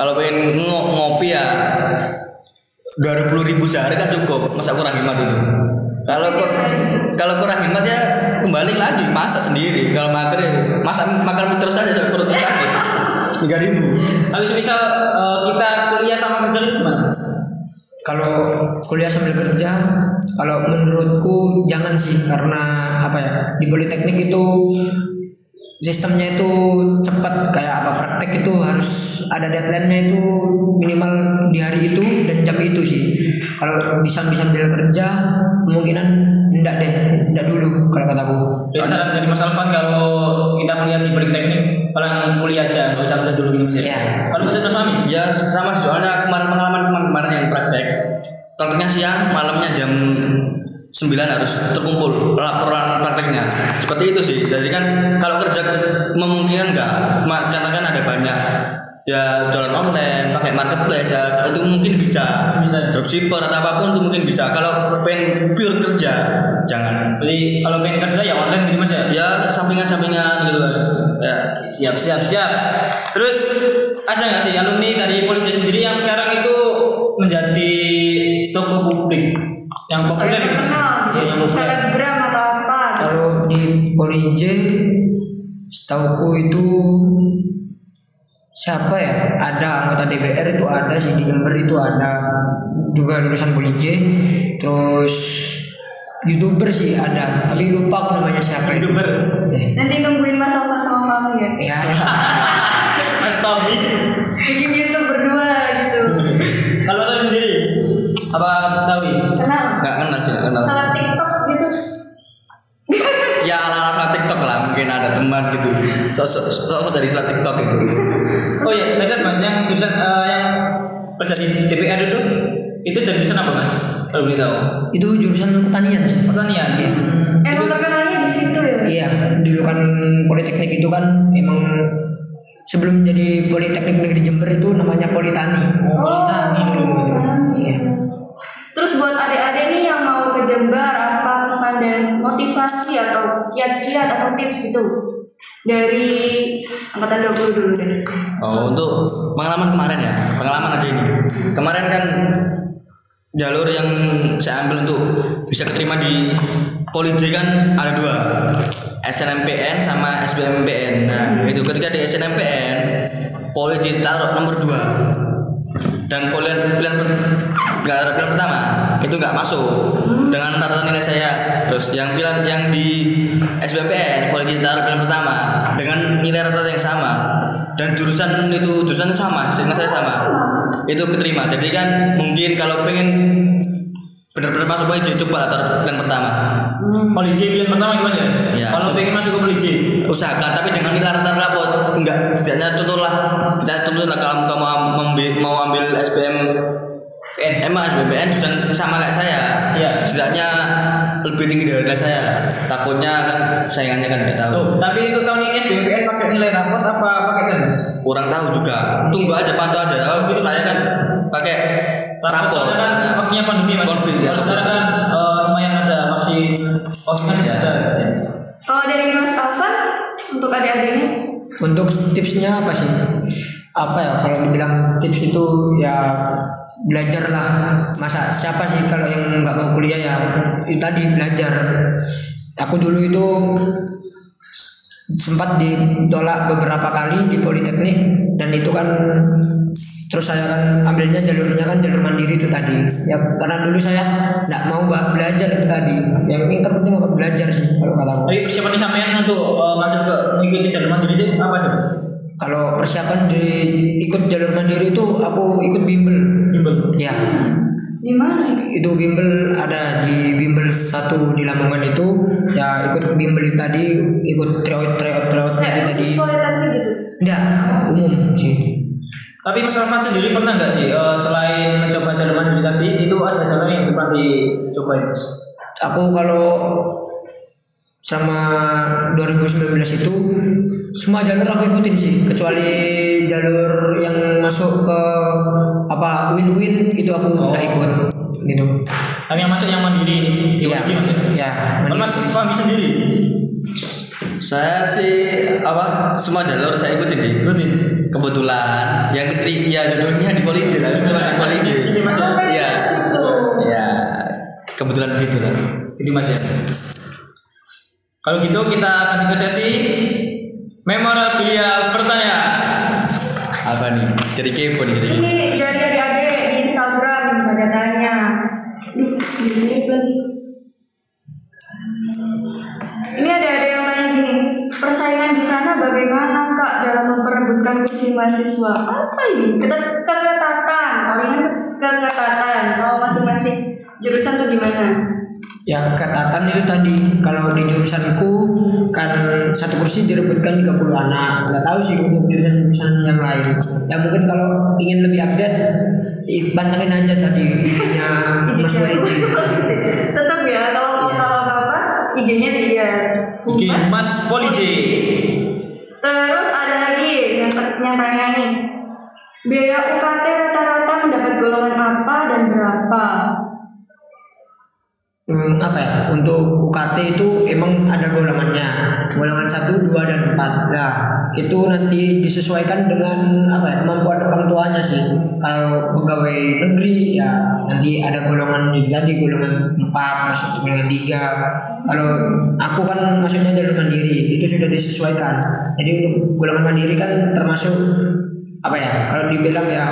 Kalau pengen ngo- ngopi ya dua puluh ribu sehari kan cukup. Masa kurang hemat itu kalau kur- kalau kurang hemat ya kembali lagi masak sendiri. Kalau mager ya masak makan mie terus aja sampai perut sakit. Tiga ribu. Tapi misal eh, kita kuliah sama kerja gimana Mas? Kalau kuliah sambil kerja, kalau menurutku jangan sih karena apa ya di politeknik itu sistemnya itu cepat kayak apa praktek itu harus ada deadline-nya itu minimal di hari itu dan jam itu sih kalau bisa bisa sambil kerja kemungkinan enggak deh enggak dulu kalau kataku Jadi saran dari Mas Alvan kalau kita kuliah di Politeknik paling kuliah aja nggak usah kerja dulu gitu ya. Iya. Kalau bisa terus Mami? Ya sama soalnya kemarin pengalaman kemarin yang praktek Prakteknya siang, malamnya jam 9 harus terkumpul laporan prakteknya. Seperti itu sih, jadi kan kalau kerja memungkinkan enggak Karena kan ada banyak. Ya jualan online, pakai marketplace ya. Itu mungkin bisa. Bisa. dropshipper atau apa pun itu mungkin bisa. Kalau pengen pure kerja jangan. Jadi kalau pengen kerja ya online gitu Mas ya. ya sampingan-sampingan gitu ya. Siap siap siap. Terus ada nggak sih alumni dari Polija sendiri yang sekarang itu menjadi toko publik yang populer Iya, yang populer. selebgram atau apa? Kalau di Polije setauku itu siapa ya? Ada anggota DPR itu ada sih di Jember itu ada. Juga lulusan Polije terus youtuber sih ada tapi lupa aku namanya siapa Youtuber. Nanti nungguin Mas Alfa sama Mami ya. Ya Mas Tommy. bikin YouTube berdua gitu. Kalau saya sendiri apa kenal salah TikTok gitu ya ala ala saat TikTok lah mungkin ada teman gitu sosok sosok dari saat TikTok gitu Oh iya, Medan Mas yang jurusan eh, yang di DPR itu itu dari jurusan apa Mas? Kalau boleh tahu. itu jurusan pertanian sih Pertanian. Iya. emang terkenalnya di situ ya Iya, dulu kan Politeknik itu kan emang sebelum jadi Politeknik Negeri Jember itu namanya Politani. Oh, Tani dulu Mas. Iya. Terus buat adik-adik nih yang mau ke Jember apa pesan dan motivasi atau kiat-kiat atau tips gitu dari angkatan 20 dulu deh. oh untuk pengalaman kemarin ya pengalaman aja ini. Kemarin kan jalur yang saya ambil untuk bisa keterima di Polij kan ada dua SNMPN sama SBMPN nah itu ketika di SNMPN Polij taruh nomor dua. Dan pilihan pilihan pilihan pertama nggak masuk. Dengan rata nilai saya. Terus yang pilihan yang di SBMPN Polij taruh pilihan pertama dengan nilai rata yang sama. Dan jurusan itu jurusan sama seingat saya sama. Itu keterima. Jadi kan mungkin kalau pengen benar-benar masuk Polij coba lah taruh pilihan pertama. Polisi pilihan pertama Mas ya? Iya. Kalau pengen masuk ke polisi. usahakan tapi dengan nilai rata rapot. Enggak setidaknya contoh lah. Kita contoh lah kalau kamu mau ambil SBM emang SBMPN jurusan sama kayak saya Iya. setidaknya lebih tinggi dari saya takutnya kan saingannya kan nggak tahu Oh, tapi itu tahun ini SBMPN pakai nilai rapot apa pakai tes Mas? kurang tahu juga tunggu aja pantau aja kalau saya kan pakai soalnya kan waktunya pandemi Mas. Covid, ya. Kalau sekarang kan eh, lumayan ada vaksin Covid kan tidak ada. Kalau dari Mas Alvan untuk adik-adiknya Untuk tipsnya apa sih? Apa ya kalau dibilang tips itu ya belajarlah. Masa siapa sih kalau yang nggak mau kuliah ya? Itu tadi belajar. Aku dulu itu sempat ditolak beberapa kali di Politeknik dan itu kan terus saya kan ambilnya jalurnya kan jalur mandiri itu tadi. Ya karena dulu saya nggak mau belajar itu tadi. Yang ini terpenting apa? Belajar sih kalau kata aku. Tapi persiapan sampean untuk eh, masuk ke mengikuti jalur mandiri itu apa sih kalau persiapan di ikut jalur mandiri itu aku ikut bimbel Bimbel. ya di mana itu? itu bimbel ada di bimbel satu di Lamongan itu ya ikut bimbel tadi ikut tryout tryout tryout tadi politeknik gitu. enggak umum sih Tapi Mas Alvan sendiri pernah nggak sih eh, selain mencoba jalur mandiri tadi itu ada jalur yang pernah dicobain Mas? aku kalau selama 2019 itu semua jalur aku ikutin sih kecuali jalur yang masuk ke apa win-win itu aku Oh. nggak ikut gitu Tapi yang masuk yang mandiri di Iya. polisi Mas ya? Mas Fahmi sendiri saya sih apa semua jalur saya ikutin sih rutin. kebetulan yang ketri ya jodohnya di Polij lah kebetulan di Polij Sini Mas ya. Iya. Ya kebetulan gitu lah Itu Mas ya. Kalau gitu kita akan ke sesi memorabilia pertanyaan. apa nih jadi kepo nih jadi Ini dari adik-adik di Instagram pada tanya. Duh, gini lagi. Ini ada ada yang tanya gini. persaingan di sana bagaimana kak dalam memperebutkan kursi mahasiswa? Apa ini? Ketet- Keketatan, palingan keketatan. Kalau masing-masing jurusan tuh gimana? Ya ketatan itu tadi kalau di jurusanku kan satu kursi direbutkan 30 anak. Nggak tahu sih untuk jurusan-jurusan yang lain. Ya mungkin kalau ingin lebih update pantengin aja tadi IG-nya Mas Polisi. Tetap ya kalau mau tahu apa-apa IG-nya dia. Oke, Mas Poli J. Terus ada lagi yang yang tanya nih. Biaya UKT rata-rata mendapat golongan apa dan berapa? Hmm, apa ya? Untuk UKT itu emang ada golongannya. Golongan 1, 2, dan 4 nah itu nanti disesuaikan dengan apa ya kemampuan orang tuanya sih. Kalau pegawai negeri ya nanti ada golongan itu tadi golongan 4 masuk golongan 3 kalau aku kan masuknya jalur mandiri itu sudah disesuaikan. Jadi untuk golongan mandiri kan termasuk apa ya kalau dibilang ya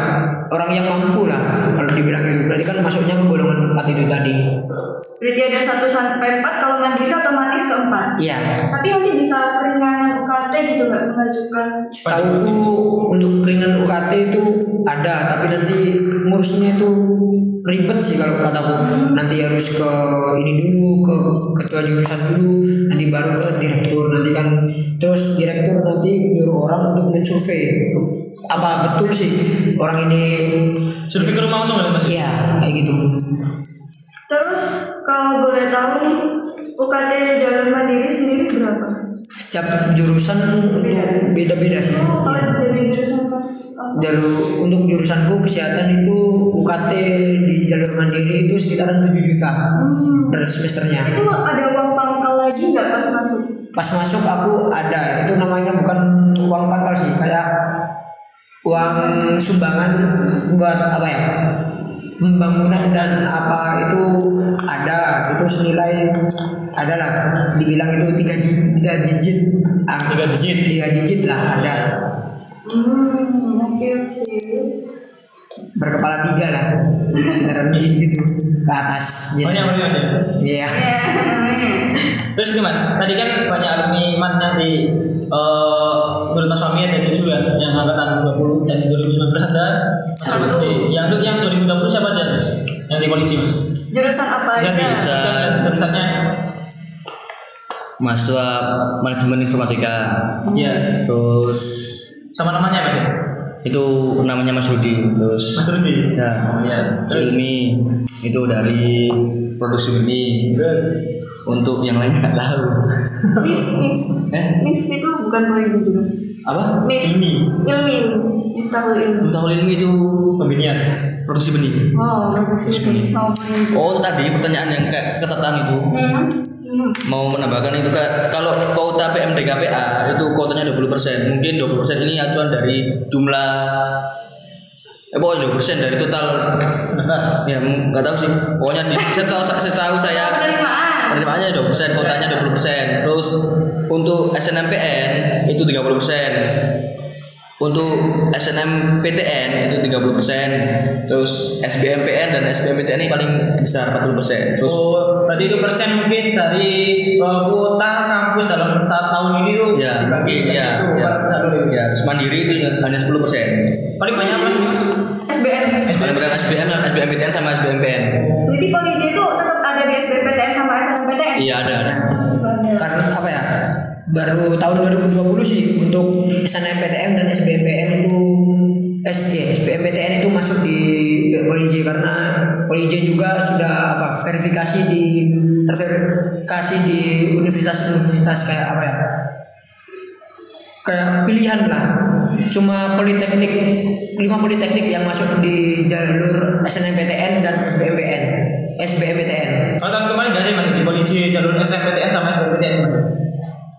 orang yang mampu lah kalau dibilang itu berarti kan masuknya ke golongan 4 itu tadi Berarti ada 1 sampai 4 kalau mandiri otomatis ke 4. iya Tapi nanti bisa keringanan UKT gitu nggak mengajukan Setahuku untuk keringan UKT itu ada, tapi nanti ngurusnya itu ribet sih kalau kataku. Nanti harus ke ini dulu, ke ketua jurusan dulu, nanti baru ke direktur. Nanti kan terus direktur nanti nyuruh orang untuk mensurvei apa betul sih orang ini Survei ke rumah langsung ya Mas? iya kayak gitu. Terus kalau boleh tahu nih UKT jalur mandiri sendiri berapa? Setiap jurusan beda-beda sih. Oh, kalau Iya. dari jurusan jalur untuk jurusanku kesehatan itu UKT di jalur mandiri itu sekitaran 7 juta Hmm. per semesternya. Itu ada uang pangkal lagi nggak pas masuk? Pas masuk aku ada itu namanya bukan uang pangkal sih kayak uang sumbangan buat apa ya pembangunan dan apa itu ada itu senilai ada lah dibilang itu tiga digit tiga digit ah, Tiga digit. tiga digit lah ada Hmm, oke oke. berkepala tiga lah sekitaran gitu ke atas Banyak banget Mas ya? Iya. Ya, namanya. Terus nih Mas, tadi kan banyak alumni mannya di eh menurut Mas Fahmi ada tujuh ya, yang angkatan 20 dan 2019 ada siapa Satu. sih? Yang yang 2020 siapa aja Mas? Di polisi Mas? Jurusan apa aja? Jadi kan jurusannya mahasiswa manajemen informatika Iya. terus Sama namanya Mas ya? itu namanya Mas Rudi terus Mas Rudi. ya Oh iya. Terus Ilmi itu dari produksi benih terus untuk yang lain nggak tahu MIF, MIF. eh MIF itu bukan politik juga. apa MIF. ini Ilmi, Miftahul Ilmi. Untuk ilmi itu pembinian. Produksi benih Oh, produksi politik. oh tadi pertanyaan yang kayak ketatan itu Hmm. Hmm. mau menambahkan itu kayak kalau kuota PMDKPA itu kuotanya 20% mungkin 20% ini acuan dari jumlah eh pokoknya 20% dari total ya nggak tahu sih pokoknya di, setahu, setahu saya Penerimaan. penerimaannya 20% kuotanya 20% terus untuk SNMPN itu 30% untuk SNMPTN itu 30% terus SBMPN dan SBMPTN ini paling besar 40% terus Oh, berarti itu persen mungkin dari eh, kuota kampus dalam saat tahun ini tuh ya mungkin ya itu ya, dulu. ya terus mandiri itu hanya 10% Paling banyak apa sih Mas? SBM. paling banyak SBM SBMPTN sama SBMPN Berarti polisi itu tetap SBMPTN sama SNMPTN? iya ada. Ada. Karena apa ya? Baru tahun 2020 sih untuk SNMPTN dan SBMPN itu SD SBMPTN itu masuk di Polij karena Polij juga sudah apa verifikasi di terverifikasi di universitas-universitas kayak apa ya? Kayak pilihan lah. Cuma politeknik lima politeknik yang masuk di jalur SNMPTN dan SBMPN SBMPTN Kalau tahun kemarin nggak ada Mas di polisi jalur SNMPTN sama SBMPTN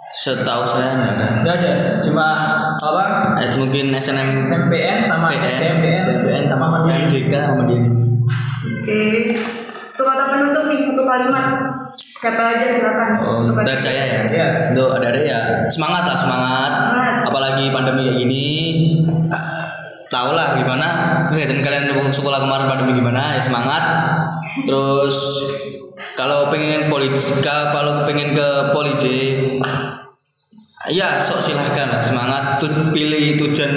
setahu saya nggak ada Nggak ada, cuma apa? Eh, mungkin SNM SNMPN sama SBMPN, SBMPN sama Mandiri. MDK sama Mandiri Oke. Untuk kata penutup nih satu kalimat. Siapa aja silakan. Oh, Untuk dari saya ya. Iya. Untuk ada-ada ya semangat lah semangat. Semangat. Apalagi pandemi kayak gini. Ah, Tahu lah gimana kegiatan kalian waktu sekolah kemarin pandemi gimana ya semangat. Terus kalau pengen politika, kalau pengen ke polisi Iya, sok silahkan lah semangat. Tu, pilih tujuan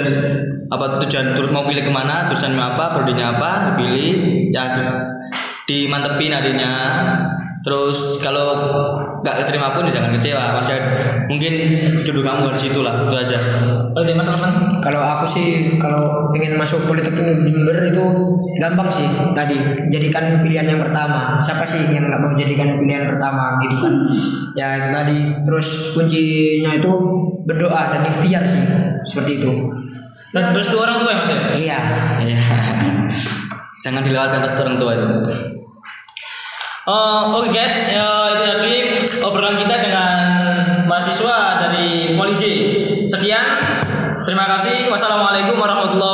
apa tujuan tur- mau pilih ke mana jurusan apa prodinya apa pilih ya dimantepin nantinya terus kalau nggak keterima pun ya jangan kecewa masih ada- mungkin jodoh kamu di situ lah itu aja Kalau Mas Arman, Kalau aku sih kalau pengen masuk Politeknik Jember itu gampang sih tadi jadikan pilihan yang pertama. Siapa sih yang nggak mau jadikan pilihan pertama gitu kan? Ya itu tadi. Terus kuncinya itu berdoa dan ikhtiar sih seperti itu. dan terus dua orang tua ya Mas ya? Iya. Iya. jangan dilewatkan atas orang tua itu Oh, Oke guys, ya, itu tadi obrolan kita dengan mahasiswa dari Poli J. Sekian, terima kasih. Wassalamualaikum warahmatullahi.